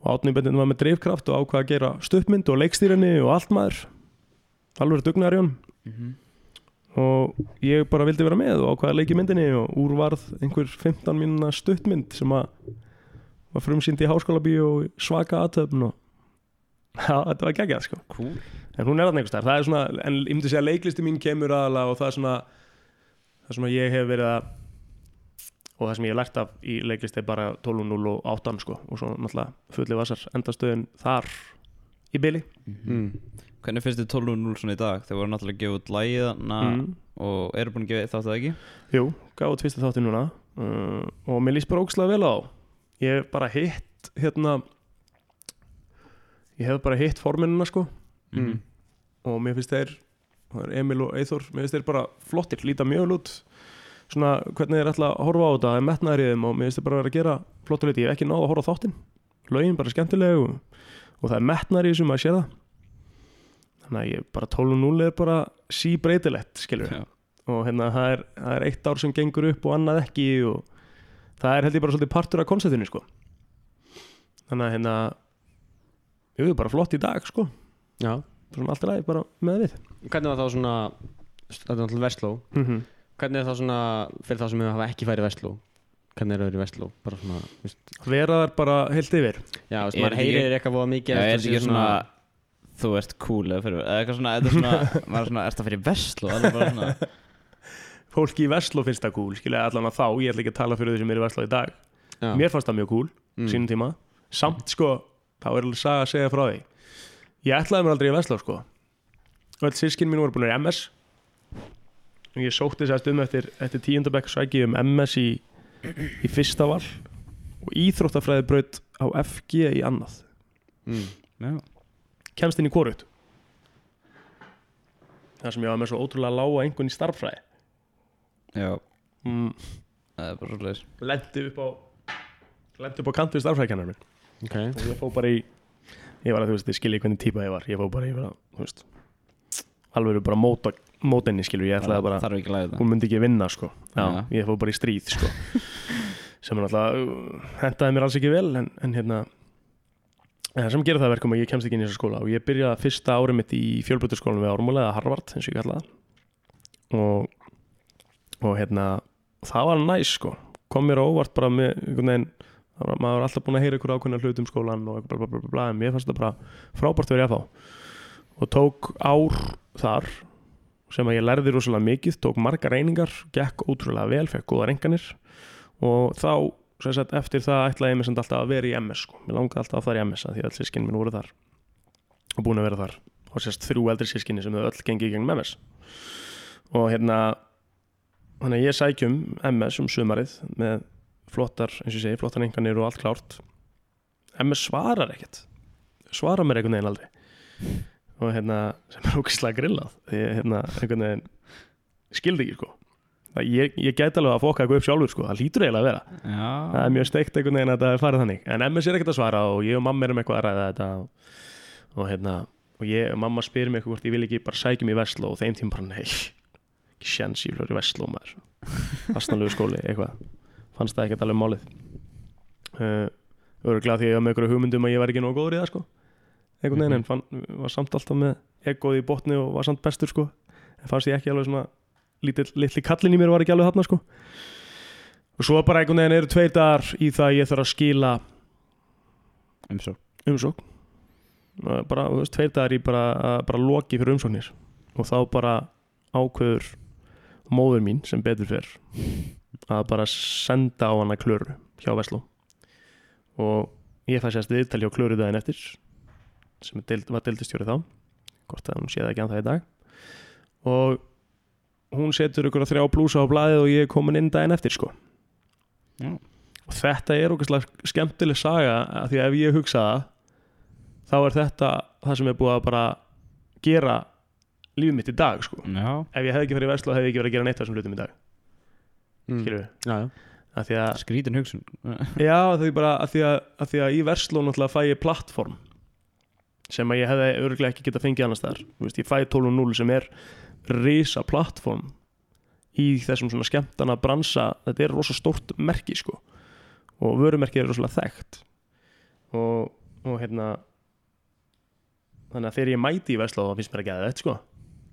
og Átni Bentett var með drifkraft og ákvað að gera stuppmynd og leikstýrinni og allt maður. Alveg dugnar í honum Mhm. Og ég bara vildi vera með og ákvaða að leiki myndinni og úr varð einhver 15 mínuna stuttmynd sem að var frumsýnd í háskóla og svaka aðtöfn og já, þetta var geggjað sko. Cool. En hún er þarna einhvers þar, það er svona en ég myndi segja að leiklisti mín kemur aðalega og það er svona það sem að ég hef verið að og það sem ég hef lært af í leiklisti er bara 12.0 og 8 sko. Og svo náttúrulega fulli vasar endastöðin þar í byli mm. Hvernig finnst þið 12.0 svona í dag? Þeir voru náttúrulega að gefa út lægið þarna mm. og eru búin að gefa eitt þátt að ekki? Jú, gaf út fyrsta þátti núna uh, og mér líst bara ógslag vel á ég hef bara hitt hérna ég hef bara hitt forminuna sko Mm. og mér finnst þeir Emil og Eithor, mér finnst þeir bara flottir líta mjög vel út svona hvernig þeir ætla að horfa á þetta er í þeim og mér finnst þeir bara vera að gera flottir hluti, ég hef ekki náð að horfa á þáttinn lögin bara skemmtileg og, og það er metnaður í þessum að sé það þannig að ég bara 12.0 er bara sí breytilegt skilur Já. og hérna það er, það er eitt ár sem gengur upp og annað ekki og það er held ég bara svolítið partur af konceptinu sko. Þannig að hérna jú, bara flott í dag sko. Já. Svona allt í lagi bara með við. Hvernig var þá svona Þetta er náttúrulega Vestló. Mm -hmm. Hvernig er það svona Fyrir þá sem hafa ekki færið Vestló Hvernig er það í Vestló? Bara svona veist, vera þar bara heilt yfir. Já, veist, Er maður heyrir eitthvað mikið Já, eftir er að þetta ekki svona Þú ert cool eða fyrir Eða eitthvað svona er svona Maður er svona Ert það fyrir Það er bara svona fólki í Vestló finnst það cool skilja allan að þá, ég ætla ekki að tala fyrir þau sem eru í Vestló í dag. Já. mér fannst það mjög cool, Mm. sínum tíma. Samt sko, þá er alveg saga að segja frá því. Ég ætlaði mér aldrei í Vestló sko. Öll sískin mín voru búin í MS og ég sótti þess að stund eftir, eftir tíundabæk sæki um MS í, í fyrsta val. Og íþróttafræði braut á FG í annað. Mm. Kemst inn í korut það sem ég var með svo ótrúlega lága einhvern í starffræði Já. Mm, Það er bara svolítið lendi upp á lendi upp á kant við starffræðikennar minn. Ok. Og ég fó bara í ég var að þú veist, ég skilji hvernig típa ég var. Ég fó bara í, bara, þú veist alveg bara móta, mótenni skilju ég ætlaði bara, að hún myndi ekki vinna sko. Já, Já. ég fó bara í stríð sko. Sem er náttúrulega uh, hentaði mér alls ekki vel en, en hérna það sem gerir það að verkum að ég kemst ekki inn í þessa skóla. Og ég byrjaði fyrsta árið mitt í fjölbrytarskólanum við Ármúla eða Harvard eins og ég kallaði og, og hérna það var næs sko. Kom mér óvart bara með veginn maður var alltaf búin að heyra ykkur ákveðna hlut um skólan og bla bla bla bla bla en mér fannst þetta bara frábært verið að fá og tók ár þar sem að ég lærði rosalega mikið tók margar reyningar, gekk ótrúlega vel fekk góðar enganir og þá sagt, eftir það ætlaði ég mér samt alltaf að vera í MS sko. mér langaði alltaf að fara í MS að því að öll sískinni mín voru þar og búin að vera þar. Og sérst þrjú eldri sískinni sem þau öll gengi í gegnum MS og hérna þannig að ég sækjum MS um sumarið með flottar, eins og ég segi, flottar enganir og allt klárt. MS svarar ekkert. Svarar mér einhvern veginn aldrei. Og hérna, sem er ógislega grillað því hérna, einhvern veginn skildi ekki sko ég, ég gæti alveg að fokka eitthvað upp sjálfur sko, það lítur eiginlega að vera. Það Já er mjög steikt einhvern veginn að þetta er farið þannig. En MS er ekkert að svara og ég og mamma erum eitthvað að ræða þetta og, og hérna og ég, mamma spyr mig hvort ég vil ekki bara sækjum í Vestló og þeim tím bara nei ekki sjans ég fyrir Vestló maður. Fastanlegu skóli eitthvað. Fannst það ekkert alveg málið. Uh, öruglega því að ég var með einhverju hugmyndum að ég var ekki nógu góður í það sko. Einhvern veginn en fann, var samt alltaf með egoð í botni og var samt bestur sko. En fannst ég ekki alveg svona litli kallin í mér var ekki alveg þarna sko. Og svo bara einhvern veginn eru tveir dagar í það að ég þarf að skila Umsók umsókn. Og bara, veist, tveir dagar í bara, bara loki fyrir umsóknir. Og þá bara ákveður móður mín sem betur fyrr að bara senda á hana klöru hjá Vestló. Og ég fæ sérst viðtal hjá klöru daginn eftir sem deild, var deildistjóri þá hvort að hún sé það ekki annað í dag. Og hún setur ykkur að þrjá blúsa á blaðið og ég er komin inn daginn eftir sko Já. og þetta er okkur skemmtileg saga að því að ef ég hugsa það þá er þetta það sem er búið að bara gera lífið mitt í dag sko. Já ef ég hefði ekki farið í Vestló hefði ég ekki verið að gera neitt af þessum hlutum í dag mm. skilur við, Já, já. að því að Skrítin hugsun já, það er bara að því að, að því að í Vestló náttúrulega fæ ég plattform sem að ég hefði örglega ekki getað fengið annars þar Þú veist, ég fæ 12.0 sem er risa plattform í þessum svona skemmtana bransa. Þetta er rosa stórt merki sko. Og vörumerkið er rosalega þekkt. Og, og hérna þannig að þegar ég mæti í Vestló þá finnst mér ekki að þetta sko.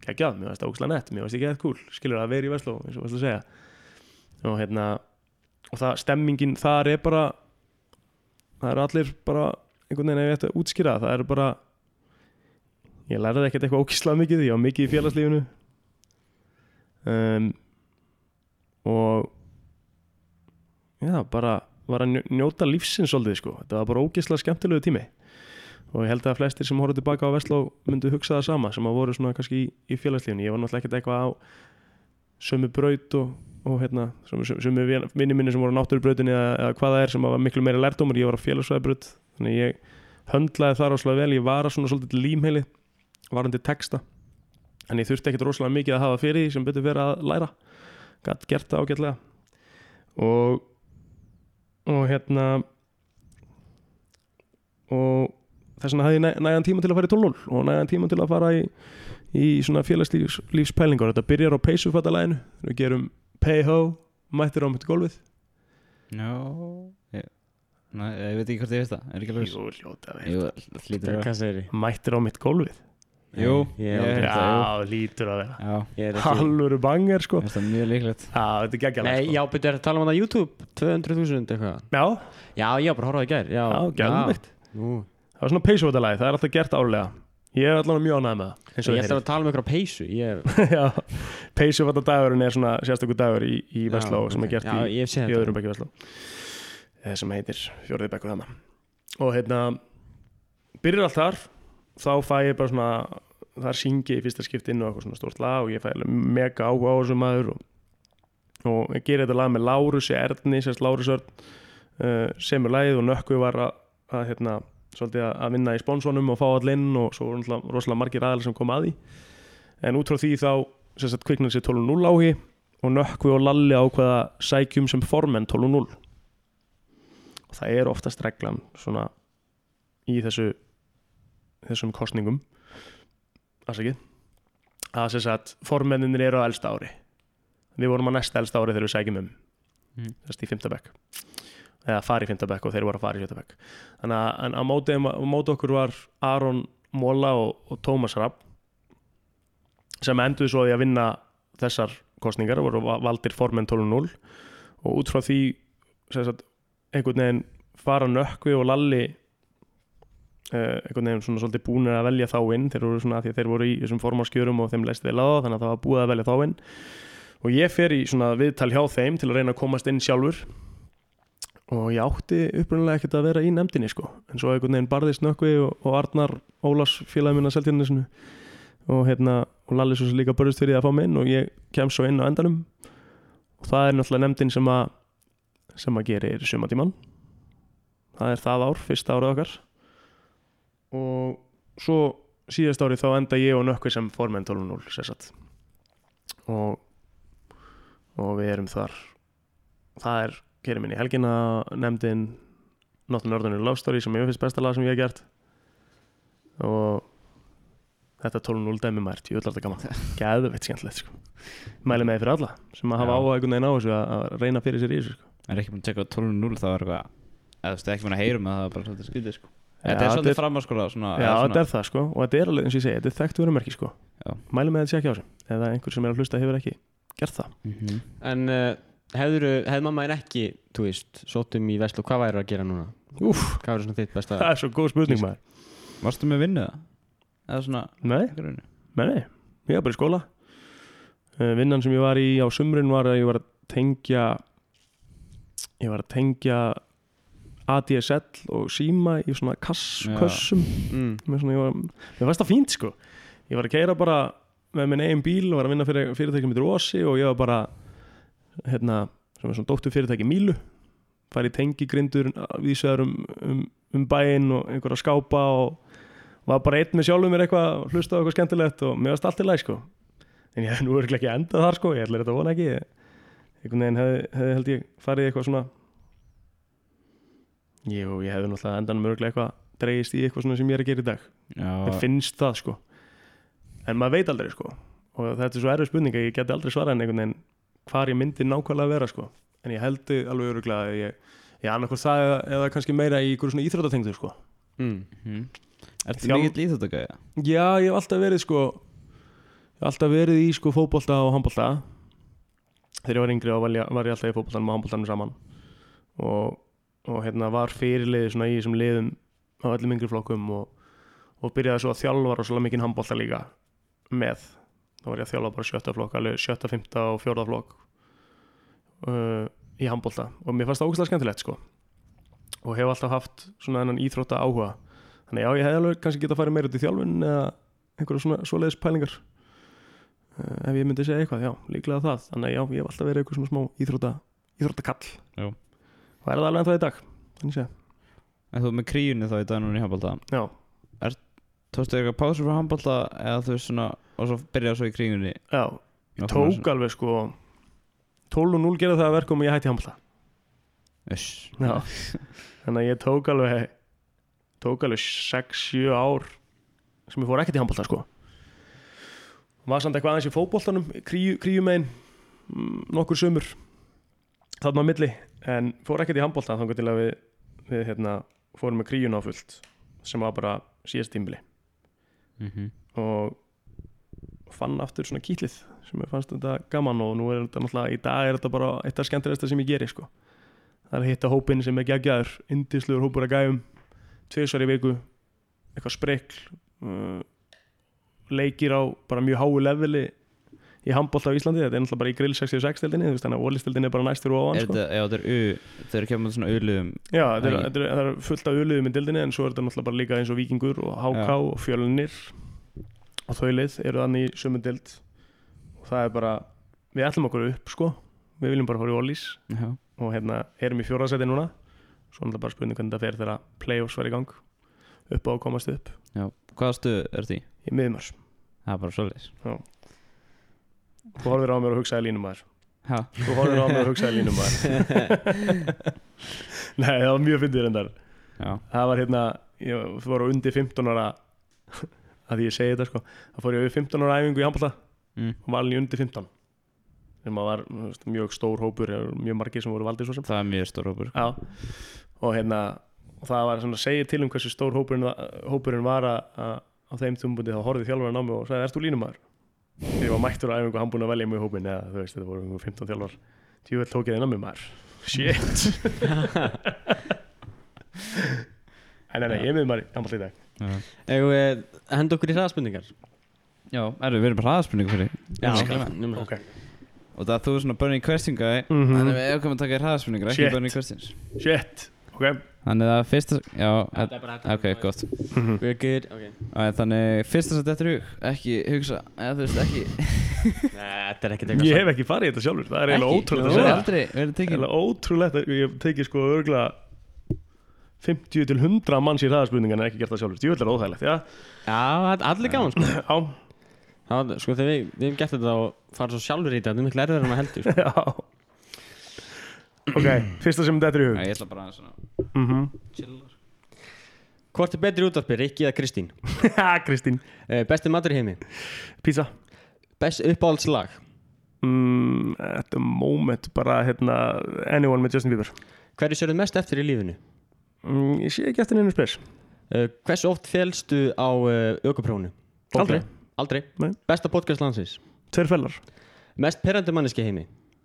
Geggjað, mér finnst það ógæslega nett, mér finnst ekki að cool. Skilur að vera í Vestló, eins og að segja. Og hérna og það, stemmingin þar er bara það eru allir bara einhvern veginn að ég ætti að útskýra það, það eru bara ég lærði ekkert eitthvað ógíslega mikið ég var mikið í félagslífinu um, og já, bara var að njó- njóta lífsins svolítið sko, þetta var bara ógíslega skemmtilegu tími. Og ég held að flestir sem horfðu tilbaka á Vestló myndu hugsa það sama sem að voru svona kannski í, í félagslífinu. Ég var náttúrulega ekkert eitthvað á sömu braut og, og hérna sömu, vinni minni sem voru á náttúrubrautinni eða, eða hvað það er sem var miklu meiri lærdómur. Ég var á félagsvæðbraut þannig ég höndlaði það rosalega vel. Ég var að svona svolítið límheili varandi texta en ég þurfti ekkert rosalega mikið að hafa fyrir því sem betur verið að læra. Gætt gert það ágætlega. Og og hérna og þess vegna hafði ég næ- nægan tíma til að fara í 12 og nægan tíma til að fara í, í svona félagslífspælingar þetta byrjar á peysufattalæginu við gerum pay ho, mættir á mætti gólfið. Já ég, Nei, ég veit ekki hvort ég veist það. Er ekki alveg Jú, ljóta veit Jú, Hvað segir ég? Mættir á mitt gólfið Jú, ég, það, jú. Já, lítur að vera er Halluru banger sko. Finnst það mjög líklegt. Já, þetta er geggjala Nei, sko. já, betur að tala um það á YouTube? 200.000 eitthvað. Já, Já, ég var bara að horfa á það í gær Já, Nú, Það var svona peysufattalægi, það er alltaf gert árlega. Ég er allavega mjög ánægð með það Ég ætla að tala um ykkur á peysu Ég Já, peysufattadagurinn er svona sérstakur dagur í, í Já, Vestló sem er gert í, í þetta. öðrum bekki Vestló. Eh, sem heitir fjórði bekkur þarna. Og hérna byrjar allt þar þá fæ ég bara svona þar syngi í fyrsta skiptinn og eitthvað svona stórt lag og ég fæ mega áhuga á þessum maður og, og ég gerir þetta lag með Lárus Erni, sérst Lárus Örn uh, semur lagið og nökku var að, að hérna, svolítið að- vinna í sponsonum og fá all inn og svo rosalega margir aðalir sem kom að því. En út frá því þá sagt kviknar sér 12.0 áhi og nökkvi og lalli ákveða sækjum sem formenn 12.0 og það er oftast reglan svona í þessu þessum kostningum að sem sagt formenninir eru á elsta ári. Við vorum á næsta elsta ári þegar við sækjum um. Mhm. þess í fymta bekk. Eða fara í fymta bekk og þeir voru að fara í fymta bekk. Þannig að á móti, á móti okkur var Aron Móla og, og Tómas Rapp sem endur svo á því að vinna þessar kostningar voru va- valdir formenn 12.0 og út frá því sagt, einhvern veginn fara nökkvi og lalli einhvern veginn svona svolítið búinir að velja þá inn. Þeir voru svona að því að þeir voru í þessum formanskjörum og þeim leist á það þannig að það var búið að velja þá inn. Og ég fer í svona viðtal hjá þeim til að reyna að komast inn sjálfur. Og ég átti upprunalega ekkert að vera í nefndinni sko. En svo einhvern veginn barðist nökkvi og, og Arnar Ólafs félagi minna seltjarnisinu og hérna og Lalli svo sem líka börjast fyrir að fá mig inn og ég kem svo inn á endanum. Og það er náttúrulega nefndin sem að sem að gerir sumatíman það er það ár, fyrsta árið okkar og svo síðast árið þá enda ég og nökkvi sem formenn 12.0 sérsatt og og við erum þar. Það er gerir minni helgina nefndin an Ordinary Love Story sem ég finnst besta lag sem ég hef gert. Og þetta 12.0 dæmi maður til öll alltaf gaman. Gæðveitt skemmtilegt sko. mæli með því fyrir alla sem að hafa áhuga einhvern veginn á þessu að, að reyna fyrir sér í þessu sko. Er ekki búin að tjekka á 12.0 þá er eitthvað eða þú veist ekki búin að heyra um það er bara svolítið skrítið sko Þetta er svolítið framhanskóla svona Já, þetta er það sko og þetta er alveg eins og ég segi, þetta er þekkt verumerki sko Já. mæli með að þetta sé ekki á þessu eða einhver sem er að hlusta hefur ekki gert það Mhm. En uh, hefur, hefur mamma en ekki, þú veist, sótum í Veslu, hvað væri að gera núna? Úf, Hvað er svona þitt besta? það er svo góð spurning maður Varstu með vinnu það? Eða svona Nei, vinnu? nei, nei, ég var bara í skóla uh, Vinnan sem ég var í á sumrin var að ég var að tengja ég var að tengja ADSL og síma í svona kass, Já. kössum. Mm. með svona, ég var, mér fannst það fínt sko. Ég var að keira bara með minn eigin bíl og var að vinna fyrir fyrirtæki með Rósi og ég var bara hérna, sem er svona dóttur fyrirtæki Mílu. Farið í tengigrindur vísvegar um, um, um bæinn og einhverja skápa og var bara einn með sjálfum mér eitthvað hlusta á eitthvað skemmtilegt og mér varst allt í læg sko. En ég hef nú örglega ekki endað þar sko. Ég ætla þetta að vona ekki. Einhvern veginn hefði, hefði held ég farið í eitthvað svona Jú, ég hefði náttúrulega endan mörglega eitthvað dreigist í eitthvað svona sem ég er að gera í dag. Já, finnst það sko. En maður veit aldrei sko. Og þetta er svo erfið spurning að ég geti aldrei svarað en einhvern veginn hvar ég myndi nákvæmlega vera sko. En ég held alveg öruglega að ég, ég annarkvært það eða, eða kannski meira í einhverju svona íþrótatengdu sko. Mm. Mhm. Ertu Þjálf- mikill íþjóttagæði? já ég hef alltaf verið sko ég hef alltaf verið í sko fótbolta og handbolta. Þegar ég var yngri var ég, var ég alltaf í fótboltanum og handboltanum saman. Og, og hérna var fyrirliði svona í þessum liðum á öllum yngri flokkum og, og byrjaði svo að þjálfa rosalega mikinn handbolta líka með. Þá var ég að þjálfa bara sjötta flokk alveg sjötta, fymta og fjórða flokk uh, í handbolta. Og mér fannst það ógæslega skemmtilegt sko. Og hef alltaf haft svona þennan íþrótta áhuga. Þannig já, ég hefði alveg kannski geta farið meira út í þjálfun eða einhverja svona svoleiðis pælingar uh, ef ég myndi segja eitthvað, já, líklega það. Þannig að já, ég hef alltaf verið eitthvað svona smá íþrótta íþróttakall. Og er það alveg ennþá í dag En þú ert með kríunni þá í dag núna í handbólta já, Tókstu eitthvað pásur frá handbólta eða þú veist svona og svo byrjaði svo í kríunni? Já ég tók alveg sko 12 og 0 gerði það að verkum og ég hætti Já. þannig að ég tók alveg tók alveg 6-7 ár sem ég fór ekkert í handbolta sko. Var samt eitthvað aðeins í fótboltanum kríu, kríumegin nokkur sömur þarna á milli en fór ekkert í handbolta þannig til að við, við hérna, fórum með kríun á fullt sem var bara síðast tímbili Mhm. og fann aftur svona kýtlið sem ég fannst þetta gaman og nú er þetta náttúrulega í dag er þetta bara eitt af skemmtilegsta sem ég geri sko. það er að hitta hópinn sem er geggjaður indisluður hópur að gæfum tvisvar í viku eitthvað sprekl uh, leikir á bara mjög háu leveli í handbólta á Íslandi þetta er náttúrulega bara í grill 66 deildinni þú veist, þannig að ólistildin er bara næst fyrir ofan Er sko. þetta, já þetta er eru kemur svona uliðum. Já, þetta er, þetta er, það er fullt af öluðum í dildinni en svo er þetta náttúrulega bara líka eins og Víkingur og HK Já. og Fjölnir og þau lið eru þannig í sömu dild og það er bara við ætlum okkur upp sko. Við viljum bara fara í Ólís Já. og hérna erum í fjórðarsæti núna. Svo er náttúrulega bara spurning hvernig þetta fer þegar play-offs var í gang. Upp á að komast upp. Já. Hvaða stuð er því? í? Miðmars Það er bara svoleiðis þú horfir á mér og hugsaði línum maður. Já þú horfir á mér og hugsaði línum maður. Nei það var mjög fyndið reyndar. Já. Það var hérna ég fór á undir 15 ára að ég segi þetta sko þá fór ég við 15 ára æfingu í handbólta mm. og valin í undir 15 sem að var þú veist, mjög stór hópur mjög margir sem voru valdið svo sem. Það er mjög stór hópur. Já. og hérna það var svona að segja til um hversu stór hópurinn, hópurinn var að, á þeim þumbundi þá horfði þjálfarinn á mig og sagði, ert þú línumæður? Þegar ég var mættur á æfingu og hann búinn að velja mig í hópinn. Eða þú veist, þetta voru einhver 15 þjálfar. Tjúvel tók ég þeirna mig maður. Shit. En nei, nei, ég með maður í í dag. Já. Egu við henda okkur í hraðspurningar Já, erum við erum bara hraðaspurningu fyrir ok, Og það þú er svona burning question guy. Mhm. Þannig við erum komið að taka hraðspurningar, ekki Shit. burning questions. Shit. Ok Þannig að fyrsta, já, Þetta er bara þetta. ok, gott. Mhm. We're good, ok. Þannig fyrsta sem þetta er hug, ekki hugsa, eða þú veist ekki Nei, þetta er ekkert eitthvað Ég hef ekki farið í þetta sjálfur Það er eiginlega Ekki? ótrúlegt Þú að hefur segja. aldrei verið tekin Eiginlega ótrúlegt að Ég hef tekið sko örgulega 50 til 100 manns í hraðaspurningan en ekki gert það sjálfur. Þetta er óþægilegt, já. Já, það er allir gaman sko. Já, Já, sko þegar við, við hefum gert þetta og farið svo sjálfur í þetta Þetta er miklu erfiðar en maður heldur sko. Ok, fyrsta sem þetta er í hug Ég ætla bara að svona Mhm. chillar Hvort er betri útvarpi, Rikki eða Kristín? Kristín Uh, besti matur í heimi Pizza Best uppáhaldslag mm, At the moment bara hérna Anyone með Justin Bieber Hverju sérðu mest eftir í lífinu? mm, Ég sé ekki eftir neinu spes Uh, hversu oft félstu á uh, ökuprófunu? Aldrei. Aldrei? Nei. Besta podcast landsins? Tveir fellar Mest perrandi manneski í heimi?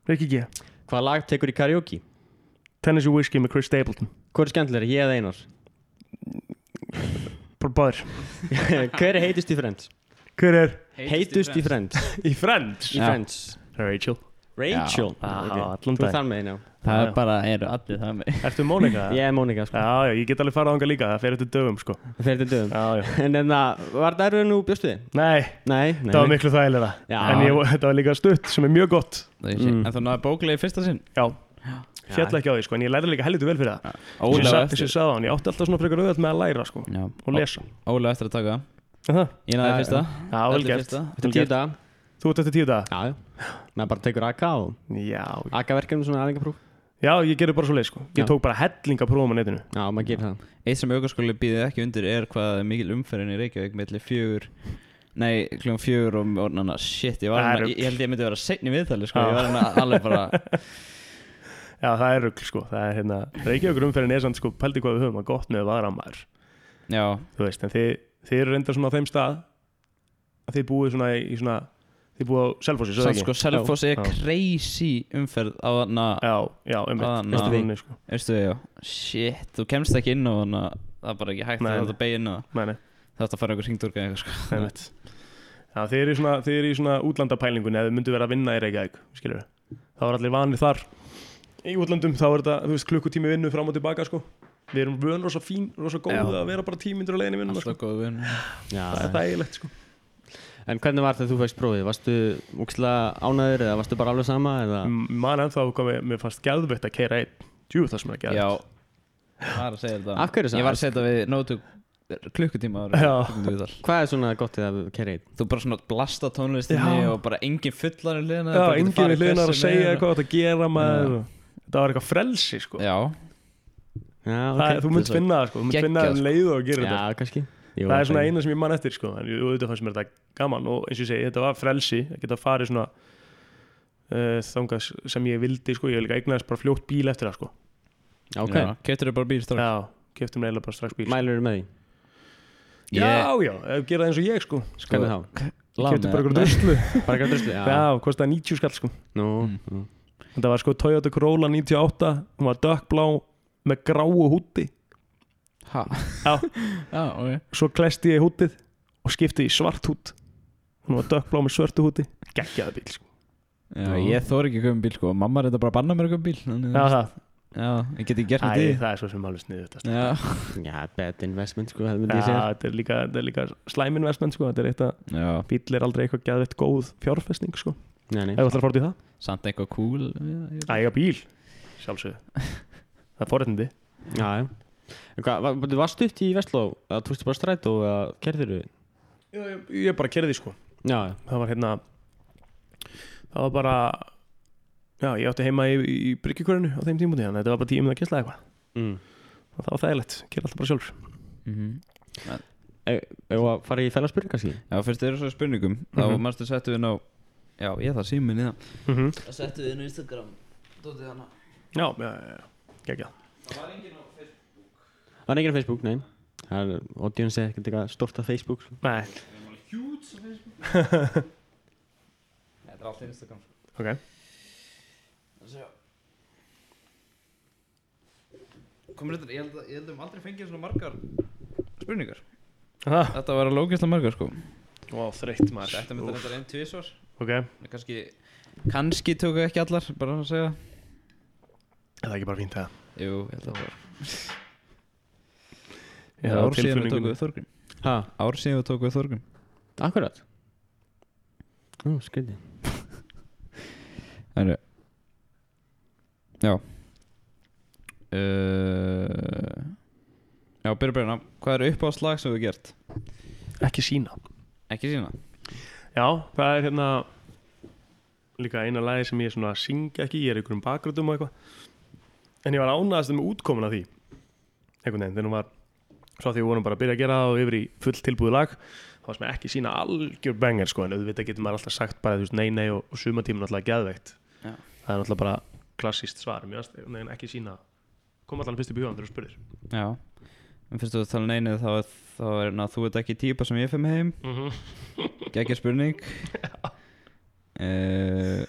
Rikki G Hvaða lag tekur í karaoke? Tennessee Whiskey með Chris Stapleton Hvor er skemmtilegri, ég eða einar? Bara báðir Hver er heitust í Friends? Hver er Heitust í Friends í Friends? Í. Friends Rachel Rachel. Já, Ok. allan Þú dag. er þar með einn, já Það Já, er bara, eru allir það með. Ertu Mónika? Ég er Mónika, sko. Já, já, ég get alveg farað ánga líka Það fer eftir dögum, sko. Það fer til döðum Já, já. En en það, var það erfið nú bjóstu þið? Nei, Nei, nei. Það var miklu þægilega Já. En ég, þetta var líka stutt sem er mjög gott. Mm. En þú náðu bóklega í fyrsta sinn. Já, fjall ekki á því, sko En ég lærði líka heldur vel fyrir það. Ég eftir sagði á hann, ég átti alltaf svona frekar auðvöld með að læra, sko Já. Og lesa. Óli á eftir að taka. Er það? Ég náði Já, fyrsta. Já, vel Öllu gert. fyrsta. Þetta er tíu daga Þú ert eftir tíu daga? Já, já. Maður bara tekur AK og Já, AK verkefni svona aðingapróf já, ég gerði bara svo leið, sko. Ég Já. tók bara hellinga prófum á netinu. Já, maður gerir það. Eitt sem aukarskóli býði ekki undir er hvað er mikil umferðin í Reykjavík melli fjögur Nei, kljóðum fjögur og orðnana Shit, ég var hérna, ég, ég held ég myndi vera setn í viðtali sko. Já. Ég var hérna alveg bara Já, það er rugl, sko. Það er hérna Reykjavíkur umferðin er samt, sko Pældi hvað við höfum að gott með maður. Að þið búið í, í Þið búið á Selfossi, svo ekki? sko Selfoss er crazy umferð á þarna Já, já, um Þarna- Veistu við? Sko. Veistu þið, já. Shit, þú kemst ekki inn á hana Það er bara ekki hægt Nei, að nei. þetta beigja inn á Nei, nei, Það er að fara ykkur hringdurka eitthvað sko. Einmitt. Já, þið eru í svona, þið eru í svona útlandapælingunni Ef þið myndu vera að vinna í Reykjavík, skilur Það var allir vanir þar. Í útlandum, þá er þetta, þú veist, klukkutími vinnu fram og tilbaka, sko. Við erum vön rosa fín, rosa góð Já. að vera bara tímyndur á leiðinni vinnuna, sko. Það er þægilegt, sko En hvernig var þetta þú fæst prófið? Varstu úkslega ánæður eða varstu bara alveg sama? Eða? M- Man ennþá hvað mér, fannst gæðveitt að keira einn Jú, það sem er Já, gæðveitt ég var að segja þetta Af hverju Ég var að segja þetta við nótu klukkutíma ára Já. Hvað er svona gott eða kerið? Þú bara svona blasta tónlistinni Já. og bara engin fullar í liðina Já, enginn í hliðina er að segja hvað þetta að gera maður Það var eitthvað frelsi, sko Já, Já, Það, ok Þú mynd Þetta er finna það, sko Þú mynd geggjað, finna það um sko. leið og að gera þetta Já, kannski Jú, það er svona eina sem ég man eftir sko. en jú, auðvitað fannst mér þetta gaman og eins og ég segi, þetta var frelsi að geta farið svona uh, þangað sem ég vildi sko. ég líka eignaðist bara fljótt bíl eftir það sko. Ok, Já, Keftur þau bara bíl strax já, keftum eiginlega bara strax bíl mælur þú með því? já, já, ef gera það eins og ég sko. Hvernig þá? keftum bara eitthvað druslu Bara ekki að drusli? já, kostaði 90 skall sko. Nú, Mm. nú. þetta var sko Toyota Corolla 98 hún var dökkblá með gráu húti Ha? Já. Já, ok. Svo klesti ég hútið og skipti í svart hút hún var dökkblá með svörtu húti geggjaði bíl sko. Já, ég þór ekki að koma bíl sko. Mamma er þetta bara að banna mér að koma bíl þannig já, að- það, Já, ég get ekki gert Æ, þetta í það er svo sem alveg þetta Já, Já, bad investment sko, það Já, þetta er líka, er líka slæm investment sko. þetta er eitt að bíl er aldrei eitthvað gæðveitt góð fjárfestning sko. Nei, nei. Ef þú ætlar að fara út í það. Samt eitthvað cool já, ég- að eiga bíl, sjálfsögðu. Það er forréttindi. Já, já hvað, var, var stutt í Vestló? Að tókstu bara strætó eða kerðir þú? ég, ég bara kerði sko Já, það var hérna það var bara já, ég átti heima í, í bryggjukörinu á þeim tímúti þannig að þetta var bara tímum að kessla eitthvað mm. og það var þægilegt, gera alltaf bara sjálfur Mhm. Ef að fara í fælarspurning kannski? Já, fyrst eru svo spurningum Þá Mhm. mannstu settu við ná Já, ég þarf síminn í það mm -hmm. Það settu við inn á Instagram Dótið hana já, já, já, já, geggja Það var enginn á Það er enginn á Facebook, nei. Það er, audience er ekkert eitthvað stort af Facebook sko. nei, er Þetta er allt Instagram ok. Komur þetta, ég held að ég held að við höfum aldrei fengið svona margar spurningar. Ah, Þetta var að lókislega margar sko. Ó, þreytt maður. Þetta myndi þetta einn tvísvar Ok, Kannski, kannski tóku ekki allar, bara að segja. Er það ekki bara fínt það? Jú, ég held að það var Ég Það á er ár síðan við við Þorgrym Ha, Ár síðan við tókum við Þorgrym akkurat. Ó, skriði Það eru Já. Uh, Já, byrja byrja. Hvað er upp á slag sem við gert? Ekki sína Ekki sína Já, það er hérna líka eina lagi sem ég svona syngja ekki, ég er ykkur um bakgröndum og eitthvað. En ég var ánæðast með útkomin af því einhvern veginn, þegar hún var svo að því við vorum bara að byrja að gera það og yfir í full tilbúið lag þá var sem ekki sína algjör bengar sko, en auðvitað getur maður alltaf sagt bara þú veist, nei, nei og, og sumatíma náttúrulega geðveikt. Já. það er náttúrulega bara klassíst svar. Veginn ekki sína kom allan fyrst upp í hugan þegar þú spurðir. Já. En fyrst þú að tala neynið þá, er- þá er na, þú ert ekki típa sem ég fyrir mig heim. Mm -hmm. Gekkja spurning uh,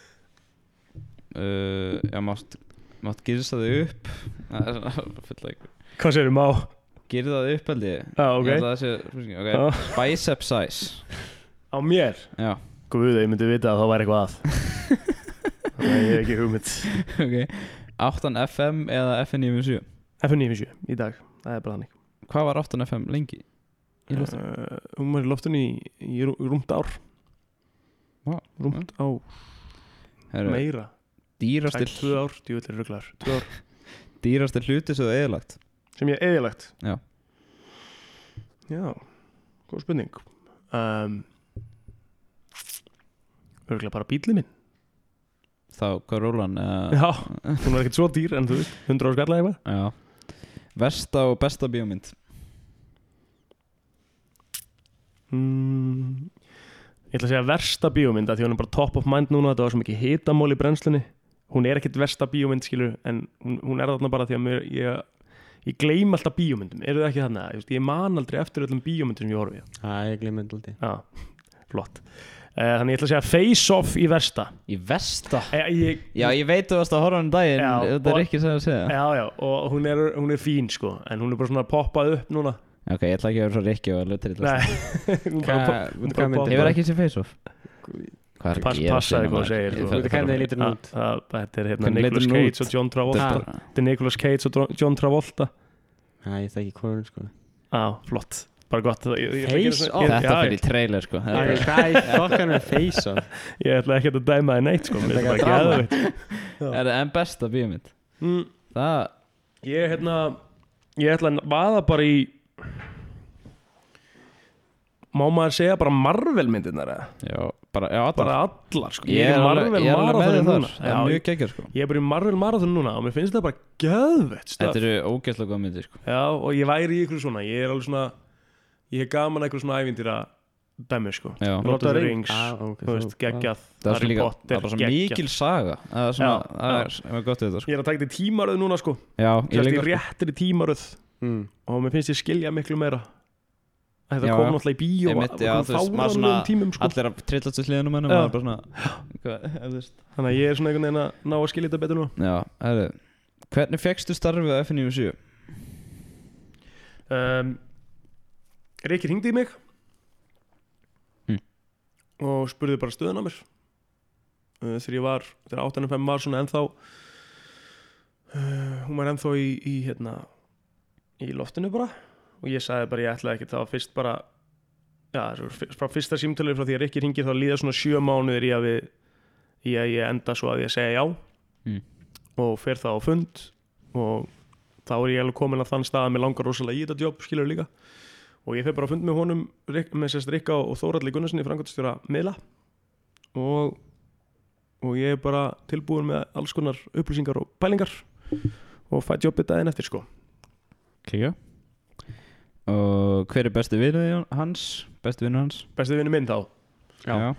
uh, Já, mátt Mátt girsa þig upp. Það Hvað sérum má? Girða þig upp held ég Já, ok, Ég held að það sé spurning, ok. Já. Bicep size. Á mér? Já. Guð, ég myndi vita að þá væri eitthvað að. Þannig að ég hef ekki hugmynd. Ok. 8 FM eða FN97 FN97 í dag, það er bara þannig. Hvað var 8 FM lengi? Í loftinu? uh, Hún var í loftinu í, í rú- rúmt ár. Vá, Rúmt á Heru, meira. dýrasti, Sæk tvö ár, djúvillir rugglar Tvö ár. Dýrasti hluti sem þú eðalagt sem ég eðilegt Já. Já, góð spurning. Um, Örgulega bara bílið minn. Þá, hvað rólan? Uh, Já, hún var ekkert svo dýr en þú veist 100 ár skalla eitthvað. Já. Versta og besta bíómynd? Mm, Ég ætla að segja versta bíómynd af Því hún er bara top of mind núna Þetta var svo mikið hitamól í brennslunni. Hún er ekkert versta bíómynd skilur En hún, hún er þarna bara því að mér, ég, ég gleym alltaf bíómyndum. Eru það ekki þarna? Ég, ég man aldrei eftir öllum bíómyndum sem ég horfi. Æ, ég glemði þetta Já, flott. Uh, Þannig ég ætla að segja face off í versta. Í versta? eh, ég, Já, ég veit þú varst að horfa hann daginn. Já, Þetta er ekki sem að segja. Já, já, og hún er, hún er fín sko. En hún er bara svona poppað upp núna. Ok, ég ætla ekki að vera svo rikki og bara myndi- poppað Hefur upp. ekki sem face off? Hvað er að Pass, gera passaði hérna, hvað þú segir að- Þetta er hérna Nicolas Cage og John Travolta. Þetta er- er Nicolas Cage og John Travolta. Æ, ég þekki konun sko. Já, flott. Þetta fyrir trailer sko. Þetta er- er fokkan með face off? Ég ætla ekki að dæma þið neitt sko. Er er. Er það en besta bíómynd? Mm, Það Ég hérna Ég ætla að vaða bara í Má maður segja bara Marvel myndirnar eða? Já, bara, já, allar. Bara allar sko. Ég er alveg, Marvel ég er alveg með þar. núna. Það er mjög geggjör sko. Ég er bara í Marvel Marathon núna og mér finnst þetta bara geðvett stöf Þetta eru ógeðslega góð myndir sko. Já, og ég væri í ykkur svona Ég er alveg svona Ég hef gaman að ykkur svona ævindýra dæmi sko. Lord of the Rings. Ah, ok, Þú veist, geggjað. Það er líka, Potter, það er bara svo geggjað. mikil saga. Það er svona, Já, það er, það er gott við þetta sko. Ég er að taka þetta í tímaröð núna sko. Já, Ég er réttir í tímaröð. Mm. Og mér finnst ég skilja miklu meira Þetta Já, kom náttúrulega í bíó Einmitt, já, þú veist, maður svona- fáranlegum tímum sko Allir að trillast hvað, þú veist. Þannig að ég er svona einhvern veginn að ná að skilja þetta betur nú Já, herru Hvernig fegstu starfið á FN97? um, Rikki hringdi í mig Mm. og spurði bara stöðun á mér uh, þegar ég var þegar 8.5 var svona ennþá uh, hún var ennþá í, í hérna í loftinu bara og ég sagði bara ég ætlaði ekki það var fyrst bara já, frá fyrsta símtölu frá því að Rikki hringir þá líða svona sjö mánuðir í að við í að ég enda svo að ég segja já. Mm. og fer það á fund og þá er ég alveg komin að þann stað að mér langar rosalega í þetta jobb skilur líka. Og ég fer bara að fund með honum með sérst Rikka og Þóralli Gunnarssoni framkvæmstjóra miðla. Og, og ég er bara tilbúin með alls konar upplýsingar og pælingar og fæ jobbið daginn eftir sko. Klíka Og hver er besti vinur hans? Besti vinur hans? besti vinnu minn þá Já.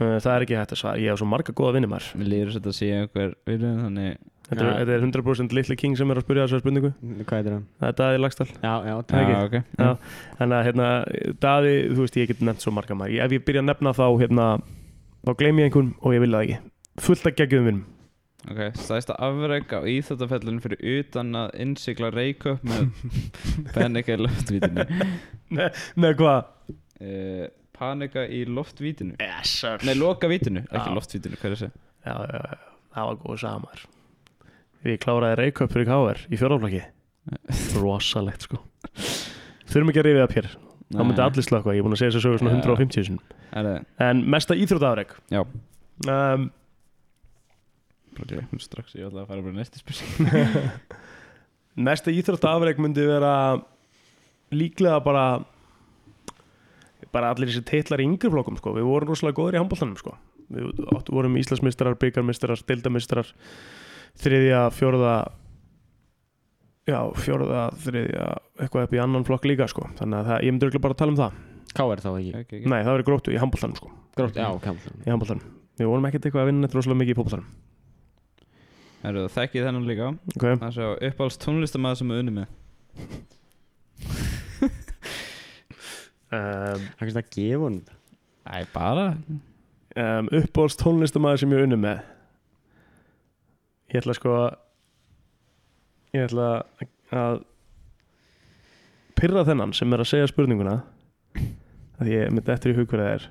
Uh, það er ekki hægt að svara, ég hef svo marga góða vinnumar Mér líður þetta að sé einhver vinur Þannig þetta, er- Já. þetta er 100% litli king sem er að spyrja þessar spurningu Hvað heitir hann? þetta er lagstall Já, já, Það er takk ekki. Já, Já. Þannig að hérna, Daði, þú veist, ég get nefnt svo marga maður. Ef ég byrja að nefna þá, hérna, þá gleym ég einhvern og ég vil það ekki. Fullt að geggjum vinnum. Ok, stæðsta afreg á íþjóttafellinu fyrir utan að innsikla reykjöp með pennika í loftvítinu Með hvað? uh, panika í loftvítinu Yes sir Nei, loka vítinu, ekki Já. loftvítinu, hvað er það? já, já, já, það var góð samar Við kláraði reykjöp fyrir káver í fjóraflaki Rosalegt sko Þurfum ekki að rifið upp hér Það myndi allir slökka, ég er búin að segja þessu sögur svona Já. 150 sinum Er það? En mesta íþróttafreg Já. um, Bara gleymum strax, ég ætla að fara bara í næsti spurning Mesta íþróttafreg myndi vera líklega bara bara allir þessi titlar í yngri flokkum sko. Við vorum rosalega góður í handbóltanum sko. Við vorum Íslandsmeistarar, byggarmeistarar, deildameistarar þriðja, fjórða já, fjórða, þriðja eitthvað upp í annan flokk líka sko. þannig að það, ég myndi örugglega bara að tala um það K.R. þá ekki okay, okay. Nei, það verið gróttu í handbóltanum sko. Grótt, já, handbóltanum Við vorum ekkert eitthvað að vinna neitt rosalega mikið í fótboltanum Herru, þekkið þennan líka. Okay. Það sé á uppáhalds tónlistamæður sem er unni með. Um, Það kannski að gefa hún Æ, bara. um, uppbólst tónlistamæður sem ég er unni með. Ég ætla sko að ég ætla að pyrra þennan sem er að segja spurninguna. Að ég myndi eftir í hug hverja það er.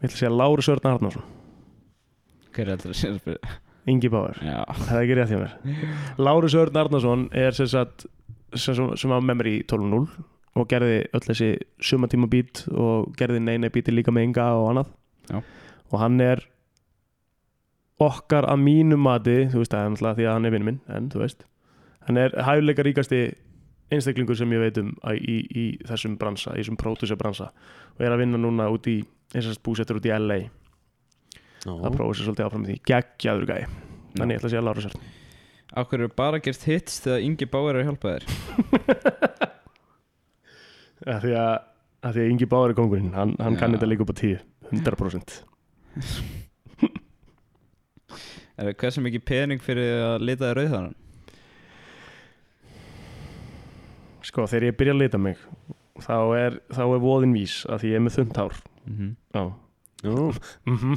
Ég ætla að segja Lári Sörn Arnarsson Hver er þetta að að spyrja? Ingi Báður, það er ekki rétt hjá mér. Lári Sörn Arnarsson er sem sagt sem, var með mér í 12.0 og gerði öll þessi sumatíma bít og gerði neina bíti líka með Inga og annað. Já. og hann er okkar að mínu mati þú veist það er náttúrulega því að hann er vinn minn en þú veist, hann er hæfuleika ríkasti einstaklingur sem ég veit um í, í þessum bransa, í þessum pródúsa bransa og er að vinna núna út í eins og búsettur út í LA að prófa sér svolítið áfram því, geggjaður gæi. Þannig ég ætla að segja Lára Sörn Akkur eru bara gert hits þegar Ingi Báir er að hjálpa þér? Að því að, að því að Ingi Báður er kongurinn hann, hann kann Já. þetta líka upp á 10 100% Er það hversu mikið pening fyrir að lita þér rauðharan? sko þegar ég byrja að lita mig þá er, þá er voðin vís að því ég er með þund hár. Mm -hmm. já Nú, mm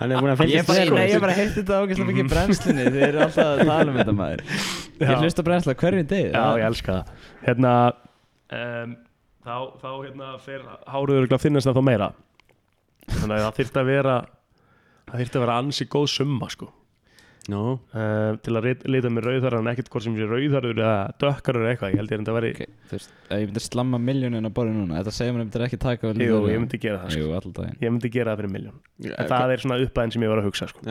hann er búin að fylgja Nei, ég bara heyrti þetta ágæslega mikið í brennslinni Þið eru alltaf að tala um þetta maður. Ég Já. hlusta brennsla hverju degi já ég elska það. Hérna um, þá, þá hérna fer háruður að finnast það þá meira. Þannig að það þyrfti að vera það þyrfti að vera ansi góð summa sko Nú, uh, til að lita með rauðhar en ekkert hvort sem sé rauðharur eða dökkarur eða eitthvað ég held ég að vera Ok, þú veist, ef ég myndi slamma miljónin á borðið núna Þetta segir mér að myndir ekki taka Jú, ég myndi gera það sko. Jú, alltaf daginn. Ég myndi gera það fyrir miljón Eh, en það er svona uppæðin sem ég var að hugsa sko.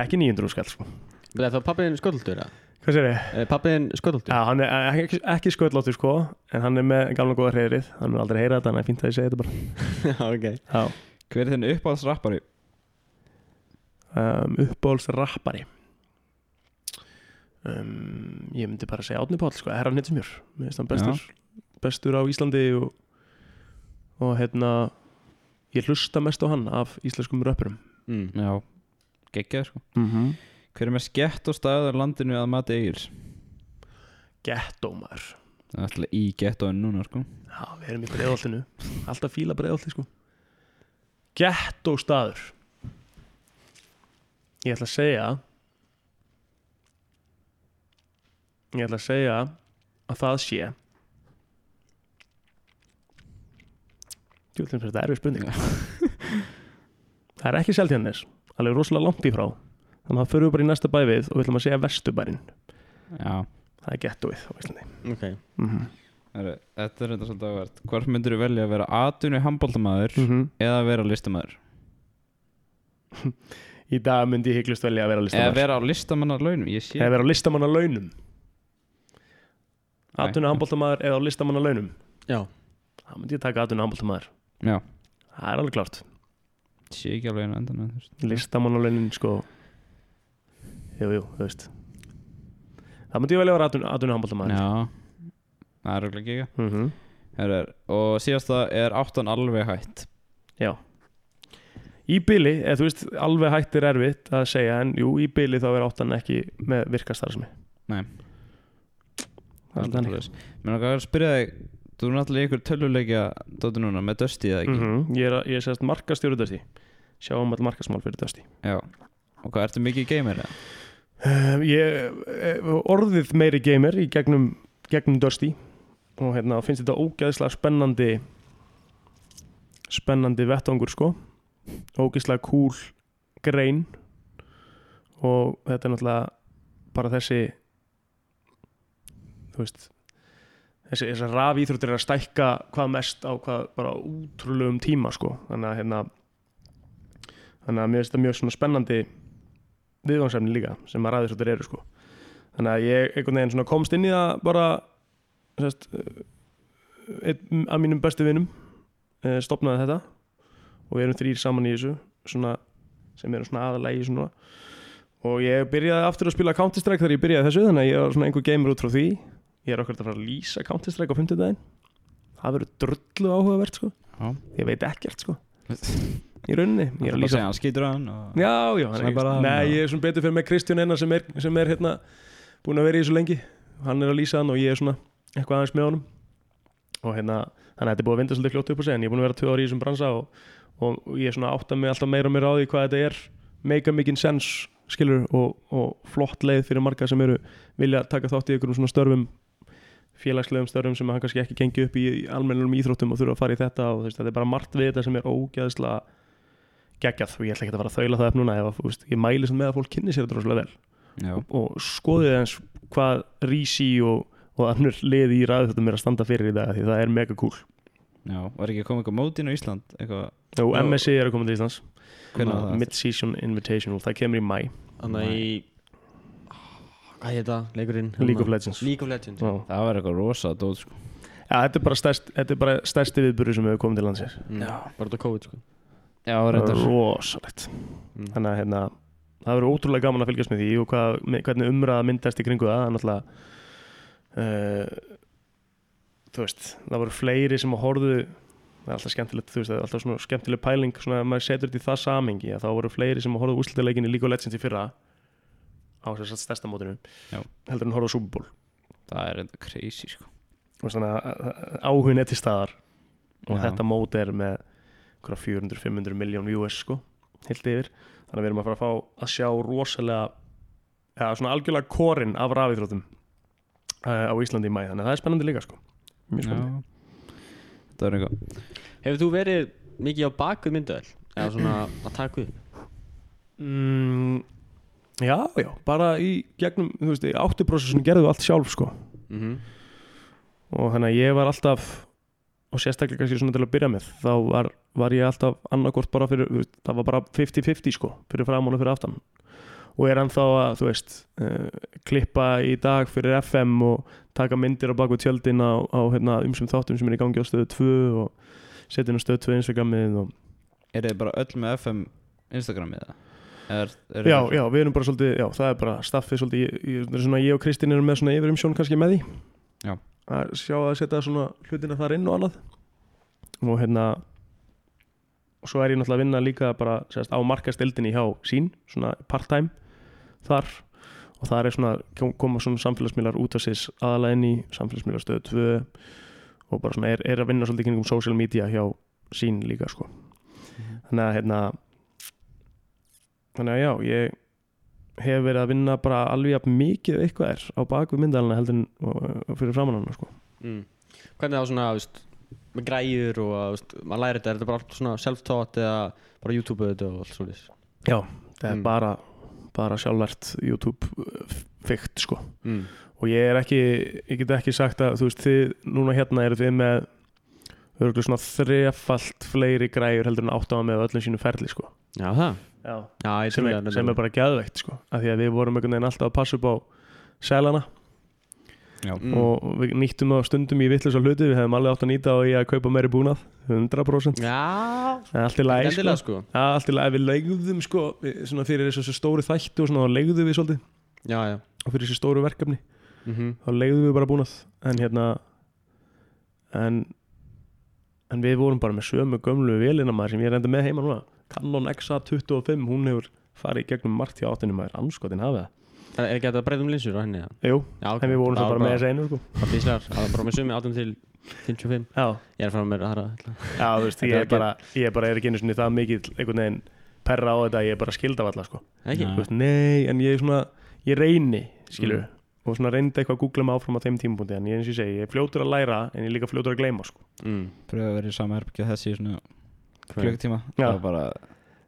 Ekki 900 skall sko. það er þá pappiðin sköldultur hvað sér ég? Pappiðin sköldultur Já, hann er eh, ekki, ekki sköllóttur sko en hann er með gamla góða hreyðrið hann er aldrei heyra þetta, hann er fínt að ég segi þetta bara Já, ok Já. Hver er þinn uppáhaldsrappari? um, uppbóls rappari um, ég myndi bara segja Átni Páll sko, herran hitt sem hann bestur, bestur á Íslandi og, og hérna ég hlusta mest á hann af íslenskum röppurum mm. Já, geggjaður sko. Mm -hmm. Hver er með skett og staðar landinu að mati eigils? Gettó maður Það er alltaf í gettóinu núna sko. Já, við erum í breiðoltinu Alltaf fíla breiðolti sko. Gettó staður. Ég ætla að segja Ég ætla að segja að það sé. Júlum fyrir þetta erfið spurning. Það er ekki Seltjarnes alveg rosalega langt í frá. Þannig að það fyrir við bara í næsta bæ við og við ætlum að segja Vesturbærin Já. Það er gettóið á Íslandi. Ok. Mm Heru, Þetta er þetta svolítið áverð Hvort myndir þú velja að vera atvinni handbóltamæður -hmm. eða að vera listamæður? Í dag myndi ég hygglust velja að vera Eða listamann vera á listamannar launum Ég sé. Eða vera á listamanna launum Nei. Atvinna handbóltamaður eða á listamanna launum Já. Það myndi ég taka atvinna handbóltamaður Já, Það er alveg klart sé ekki alveg einu endan veist. Listamanna launin sko. Jú, jú, þú veist. Það myndi ég velja að vera atvinna, atvinna handbóltamaður Já, það er auðvitað ekki mm -hmm. Heru, Og síðasta er áttan alveg hætt. Já. Í byli, eða þú veist, alveg hægt er erfitt að segja En jú, í byli þá er áttan ekki með virkastarfsmi Nei. Það er þannig Mér langar að spyrja þig Þú er náttúrulega í ykkur töluleikja Dóttu núna með Dusty eða ekki? Mm Ég er, að- ég er sérst markastjóru Dusty. Sjáum all markasmál fyrir Dusty. Já. Og hvað, ertu mikið gamer eða? Um, ég eh, orðið meiri gamer í gegnum, gegnum Dusty. Og hérna finnst þetta ógeðslega spennandi spennandi vettangur sko. Ógeðslega cool grein. Og þetta er náttúrulega bara þessi þú veist þessi, þessi rafíþróttir er að stækka hvað mest á hvað bara útrúlegum tíma sko. Þannig að hérna þannig að mér finnst þetta mjög svona spennandi viðvangsefni líka sem að rafíþróttir eru sko. Þannig að ég einhvern veginn svona komst inn í það bara sérst, einn af mínum bestu vinum eh, stopnaði þetta og við erum þrýr saman í þessu svona, sem eru svona aðalega í svona og ég byrjaði aftur að spila Counter-Strike þegar ég byrjaði þessu þannig að ég var svona einhver gamer út frá því ég er okkur að fara að lýsa Counter-Strike á 50 daginn það verður drullu áhugavert sko. Já. ég veit ekkert sko. Í rauninni, ég er að lýsa og... Já, já, er bara- Nei, ég er svona betur fyrir með Kristján Einar sem er, sem er hérna búin að vera í þessu lengi. Hann er að lýsa hann og ég er svona eitthvað aðeins með honum. Og hérna, þannig að þetta er búið að vinda svolítið fljótt upp á sig en ég er búin að vera tvö ári í þessum bransa og, og ég er svona átt að mig alltaf meira og meira á því hvað þetta er. Mega mikinn sens skilur og, og flott leið fyrir marga sem eru vilja taka þátt í einhverjum svona störfum félagslegum störfum sem hann kannski ekki gengi upp í, í almennum íþróttum og þurfa að fara í þetta og þú veist, þetta er bara margt við þetta sem er ógeðslega geggjað og ég ætla ekki að fara að þaula það upp núna ef, veist, ég mæli sem með að fólk kynni sér þetta rosalega vel. Já, og skoðið eins hvað Rísi og, og annur liði í ræðu þetta er að standa fyrir í dag því það er mega cool. Já, var ekki að koma eitthvað mótin á Ísland? Eitthvað, og Já. MSI er að koma til Íslands. Það? Mid-Season Invitational, það kemur í mæ Þannig að í Hvað heit það, leikurinn? League of Legends League of Legends Já. Það var eitthvað rosa dót sko Ja, þetta er bara stærst, þetta er bara stærsti viðburður sem hefur komið til landsins mm. Já. Bara þetta COVID sko Já, það er reyndar rosalegt mm. þannig að hérna, það verður ótrúlega gaman að fylgjast með því og hvað, með- hvernig umræða myndast í kringu það það er náttúrulega uh, þú veist það voru fleiri sem að horfðu það er alltaf skemmtilegt, þú veist, það er alltaf svona skemmtileg pæling svona að maður setur þetta í það samengi að þá voru fleiri sem að horfðu úrslitaleikinni League of Legends í fyrra á þess að stærsta mótinu Já. heldur en horfðu á Super Bowl Það er enda crazy sko og svona áhugin er til staðar og Já. þetta mót er með 400-500 miljón US sko, heilt yfir þannig að við erum að fara að fá að sjá rosalega ja, svona algjörlega korin af rafíþróttum uh, á Íslandi í mæ, þannig að það er spennandi líka sko mjög spennandi Það er eitthvað Hefur þú verið mikið á bakuð myndavel? Eða svona að taka upp? mm, Já, já, bara í gegnum, þú veist, í áttuprocessinu gerðu allt sjálf sko. Mm og þannig að ég var alltaf og sérstaklega kannski svona til að byrja með þá var, var ég alltaf annarkort bara fyrir veist, það var bara 50-50 sko fyrir framan og fyrir aftan. Og er ennþá að þú veist uh, klippa í dag fyrir FM og taka myndir á baku tjöldin á, á hérna, umsum þáttum sem er í gangi á stöðu 2 og setja inn á stöðu 2 Instagramið og Er þið bara öll með FM Instagramið það? Er, er já, já, við erum bara svolítið, já, það er bara staffið svolítið, ég, svona, ég og Kristín erum með svona yfir umsjón kannski með því. Já. að sjá að setja svona hlutina þar inn og annað. Og hérna og svo er ég náttúrulega að vinna líka bara sérst, á markastildinni hjá sín svona part-time þar. Og það er svona, kom- koma svona samfélagsmiðlar út af sér aðalega inn í samfélagsmiðlar stöðu 2 og bara svona er, er að vinna svolítið kringum social media hjá sín líka sko. Þannig að hérna þannig að já, ég hef verið að vinna bara alveg mikið eitthvað er á bakvið myndalina heldur fyrir framann hana sko. mm. Hvernig það svona, veist með græjur og veist, maður læri þetta er þetta bara allt svona self-taught eða bara YouTube og allt svona Já, það er Mm. bara bara sjálfvært YouTube fyrkt sko mm. og ég er ekki, ég get ekki sagt að þú veist þið, núna hérna eru þið með örgulega svona þrefalt fleiri græjur heldur en átt á með öllum sínu ferli sko Já, það Já. Já, ég sem, er, sem er bara geðveikt sko. Af því að við vorum einhvern veginn alltaf að passa upp á selana. Já, mm. og við nýttum það stundum í vittlösa hluti. Við hefum alveg átt að nýta á í að kaupa meiri búnað 100% Já, en allt í lagi sko. sko. Ja, allt í lagi, við leigðum sko við, svona fyrir þessu stóru þætti og svona þá leigðum við svolítið. Já, já. Og fyrir þessu stóru verkefni. Mm þá leigðum við bara búnað. En hérna en en við vorum bara með sömu gömlu vélina maður sem ég reyndi með heima núna Canon XA25, hún hefur farið gegnum margt hjá áttunum maður, anskotin hafið það Er er ekki að breyta um linsur á henni? eða? Jú, Já, ok en við vorum Það bara með þessi einu sko Bara físlegar, það var bara með sumi 18 til 55 Já, Ég er að fara með aðra já þú veist, ég er er bara ég er bara er ekki einu sinni það mikill einhvern veginn perra á þetta, ég er bara skildavalla sko Ekki? Þú veist, nei, en ég er svona ég reyni, skilur og svona reyndi eitthvað að googla mig áfram á þeim tímapunkti en ég eins og ég segi, ég er fljótur að læra en ég er líka fljótur að gleyma sko. mm. Pröfa að vera í sama herbyggja þessi svona? Klukkutíma.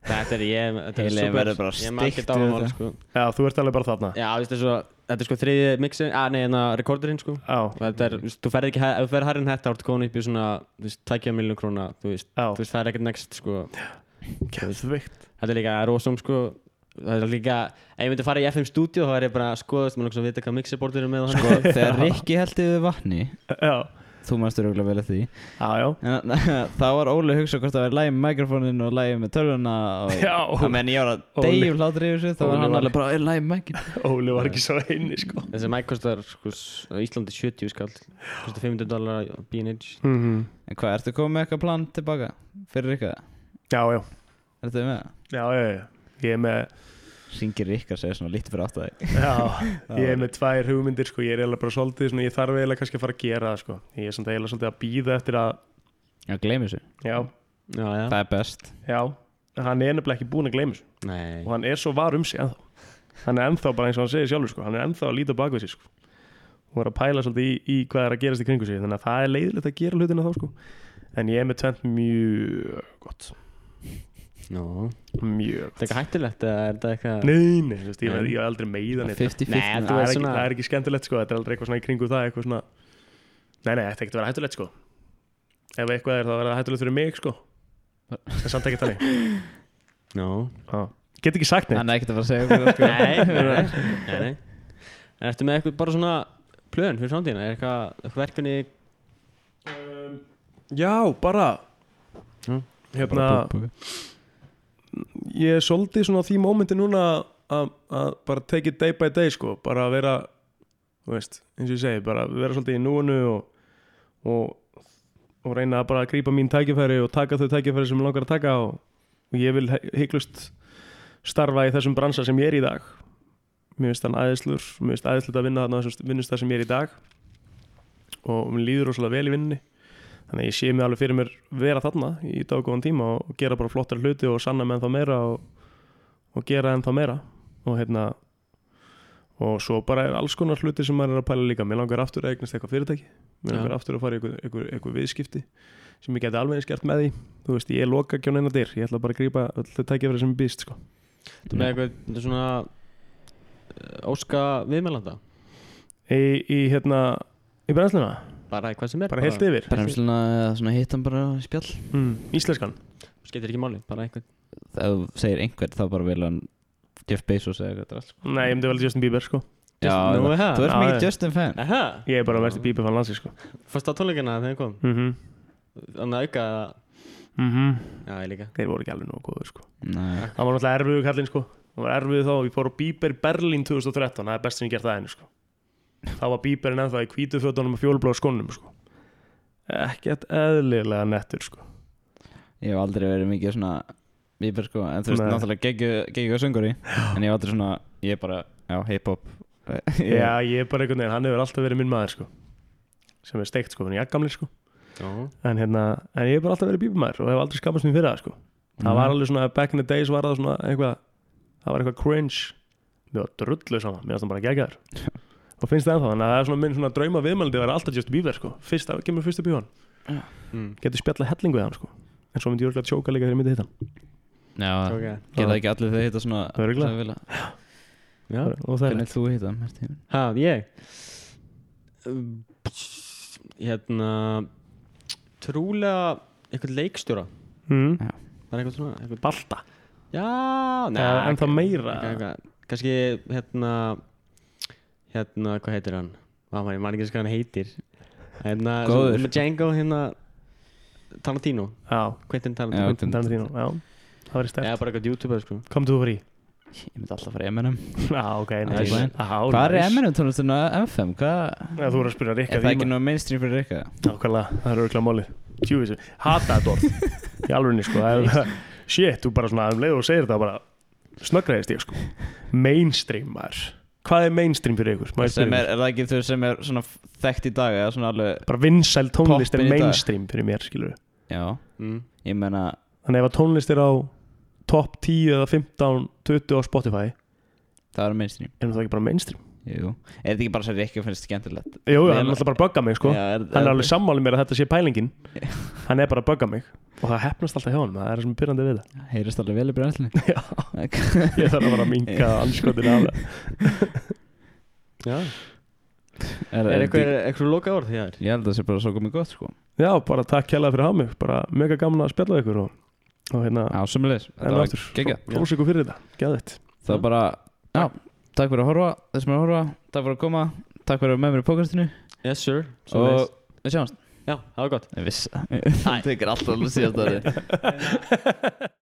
Þetta er ég Þetta er super verður bara Ég steikt dánamál við sko. Já, þú ert alveg bara þarna. Já, veist, er svo Þetta er sko þriði mixin Ah, nei, hérna rekorderinn sko. Já, Og Þetta er, þú veist, þú ferð ekki Ef þú ferð hærri en þetta Þá ertu komin upp í svona Þú veist, tækja miljón króna Þú veist, þú veist, það er ekkert next sko. Geðveikt. Þetta er líka rosum sko. Það er líka Ef ég myndi fara í FM stúdíu Þá er ég bara að skoða Þú veist, að vita hvað mixerbordur er með og Sko, þegar Rikki held yfir vatni Já, Þú mannst öruglega vel eftir því. Já, já. En þá var Óli að hugsa hvort það var lægi með mikrofónin og lægi með tölvuna og Já, Það menn ég var að Óli. deyjum hlátur yfir þessu þá var Óli hann var- alveg bara, er lægi með mikrofónin Óli var ekki svo eini sko. Þessi mic kostar sko s- á Íslandi 70 skall. Kostar 500 dólar á B&H mm -hmm. En hvað, ertu komið með eitthvað plan tilbaka? Fyrir Rikka? Já, já, Ertu með? Það? já, já, já. Ég er með, Ringir Rikka segir svona lítið fyrir átt að þig. Já, ég er með tvær hugmyndir sko. Ég er eiginlega bara svolítið svona, ég þarf eiginlega kannski að fara að gera það sko. Ég er samt eiginlega svolítið að býða eftir að Já, gleymi þessu. Já, Já, já. Það er best. Já En hann er nefnilega ekki búinn að gleyma þessu. Nei. Og hann er svo var um sig ennþá. Hann er ennþá bara eins og hann segir sjálfur sko. Hann er ennþá að líta bak við sig sko. Og er að pæla svolítið í, í hvað er að gerast í kringu sig. Þannig að það er leiðilegt að gera hlutina þá sko. En ég er með tvent mjög gott Nó Mjög. Það er eitthvað hættulegt eða er þetta eitthvað Nei, nei, þú veist, ég, ég hef aldrei meiða neitt. 50-50 Nei, það, er ekki, svona- það er ekki skemmtilegt sko Þetta er aldrei eitthvað svona í kringu það Eitthvað svona Nei, nei, þetta er ekkert að vera hættulegt sko. Ef eitthvað er þá er það hættulegt fyrir mig sko. En samt ekki þannig. Nó Já. Get ekki sagt neitt. Hann er ekkert að fara að segja sko. Nei, nei, nei, ertu með eitthvað bara svona plön fyrir framtíðina? Er eitthvað, eitthvað verkefni? Já, bara Mm. Hérna Ég er svolítið svona á því mómenti núna að bara take it day by day sko Bara að vera veist, eins og ég segi Bara vera svolítið í núinu og, og, og reyna að bara grípa mín tækifæri og taka þau tækifæri sem mig langar að taka og, og ég vil heiklust starfa í þessum bransa sem ég er í dag. Mér finnst hann æðislur Mér finnst æðislut að vinna þarna þessum vinnustað sem ég er í dag og mér líður rosalega vel í vinnunni þannig að ég sé mig alveg fyrir mér vera þarna í daggóðan tíma og gera bara flottar hluti og sanna með ennþá meira og, og gera ennþá meira. Og hérna og svo bara er alls konar hluti sem maður er að pæla líka. Mér langar aftur að eignast eitthvað fyrirtæki. Mér langar aftur að fara í eitthvað, viðskipti sem ég geti alveg eins gert með því. Þú veist, ég loka ekki á neina dyr. Ég ætla bara að grípa öll þau tækifæri sem er býst sko. Þú með eitthvað svona uh, óska viðmælanda? í, í hérna í brennsluna, Bara hvað sem er bara heilt yfir. Bremsluna eða svona hittan bara í spjall. Mm, íslenskan. Skeitir ekki máli, bara eitthvað Ef þú segir einhvern þá bara vil hann Jeff Bezos eða eitthvað allt, sko. nei, ég myndi vel Justin Bieber sko. Já, Nú, það- það? þú ert mikið já. Justin fan. Aha, ég er bara verðst Bieber fann landsi sko. Fórst á tónleikana þegar þeim kom? Mm Þannig að auka eða -hmm. Já, ég líka. Þeir voru ekki alveg nógu góður sko. Nei, það var náttúrulega erfiðu kallinn sko. Það var erfiðu þá, ég fór á Bieber í Berlín 2013, það er best sem ég gert það henni sko þá var Bieberinn ennþá í hvítu fötunum og fjólblá skónum sko. Ekkert eðlilega nettur sko. Ég hef aldrei verið mikið svona Bieber sko, en þú veist, Nei. náttúrulega geggju að söngur í En ég hef aldrei svona, ég er bara, já, hip-hop. Já, ég er bara einhvern veginn, hann hefur alltaf verið minn maður sko sem er steikt sko, hann er jakkamli sko. Já, en hérna, en ég hef bara alltaf verið Bieber maður og hef aldrei skapast mér fyrir það sko. Það var alveg svona, back in the days var það svona eitthvað, það var eitthvað cringe. Var drullu saman, mér varst það bara geggar og finnst það ennþá, þannig að það er svona minn svona drauma viðmælandi að vera alltaf Justin Bieber sko. Fyrst, það kemur fyrst upp í hann, mm. getur spjalla helling við hann sko, en svo myndi ég örgulega tjóka líka þegar ég myndi hitta hann. Já, ok. geta ekki allir þegar hitta svona vilja. Já, og það er Hvernig þú hitta, Merti? ha, ég? Um, Hérna Trúlega eitthvað leikstjóra. Mm. Það er eitthvað svona eitthvað... balta, Já, nei Eða ennþá ekki- meira? Kannski hérna Hérna, hvað heitir hann? Vá, maður, ég man ekki eins hvað hann heitir Hérna, Góður. sem- með Django hérna Tarantino, já, Quentin Já, Tarantino Quentin Tarantino já, það var í Eða stert bara eitthvað youtuber sko kom þú fyrir í? Ég myndi alltaf fara í M&M já, ok, Nice. nice. Á, Hvað er nice. M&M tónlistinu á FM? Hvað? Já, þú voru að spyrja Rikka Er það ekki nú mainstream fyrir Rikka? Nákvæmlega, það er örgulega málið Tjúvis, hata þetta orð Í alvegni sko það er- Shit, þú bara svona um leið og segir þetta bara Snöggræðist ég sko Mainstream maður Hvað er mainstream fyrir ykkur? Sem er, er það ekki þau sem er svona þekkt í dag eða svona alveg Bara vinsæl tónlist er mainstream fyrir mér skilur Já, mm. ég meina Þannig ef að tónlist er á Top 10 eða 15, 20 á Spotify Það er mainstream. Erum það ekki bara mainstream Jú. Er þetta ekki bara svo Rikki finnst skemmtilegt? Jú, hann er alltaf bara að bugga mig sko. Já, er, Hann er alveg sammálið mér að þetta sé pælingin. Hann er bara að bugga mig. Og það hefnast alltaf hjá hann Það er það er pyrrandi við það. Heyrist alveg vel í brennslunni. Já, ég þarf að bara að minka anskotin af það. Já. Er, Er eitthvað, eitthvað loka orð því það er? Ég held að það sé bara svo komið gott sko. Já, bara takk kjærlega fyrir að hafa mig. Bara mega gaman að spjalla við ykkur Og, og hérna, Já, fyrir þetta, geðvitt Það er bara Já Takk fyrir að horfa Þess sem er að horfa Takk fyrir að koma Takk fyrir að með mér í podcastinu. Yes sir. Og við sjáumst. Já, það var gott. Ég viss Það. Tekur alltaf alveg síðast að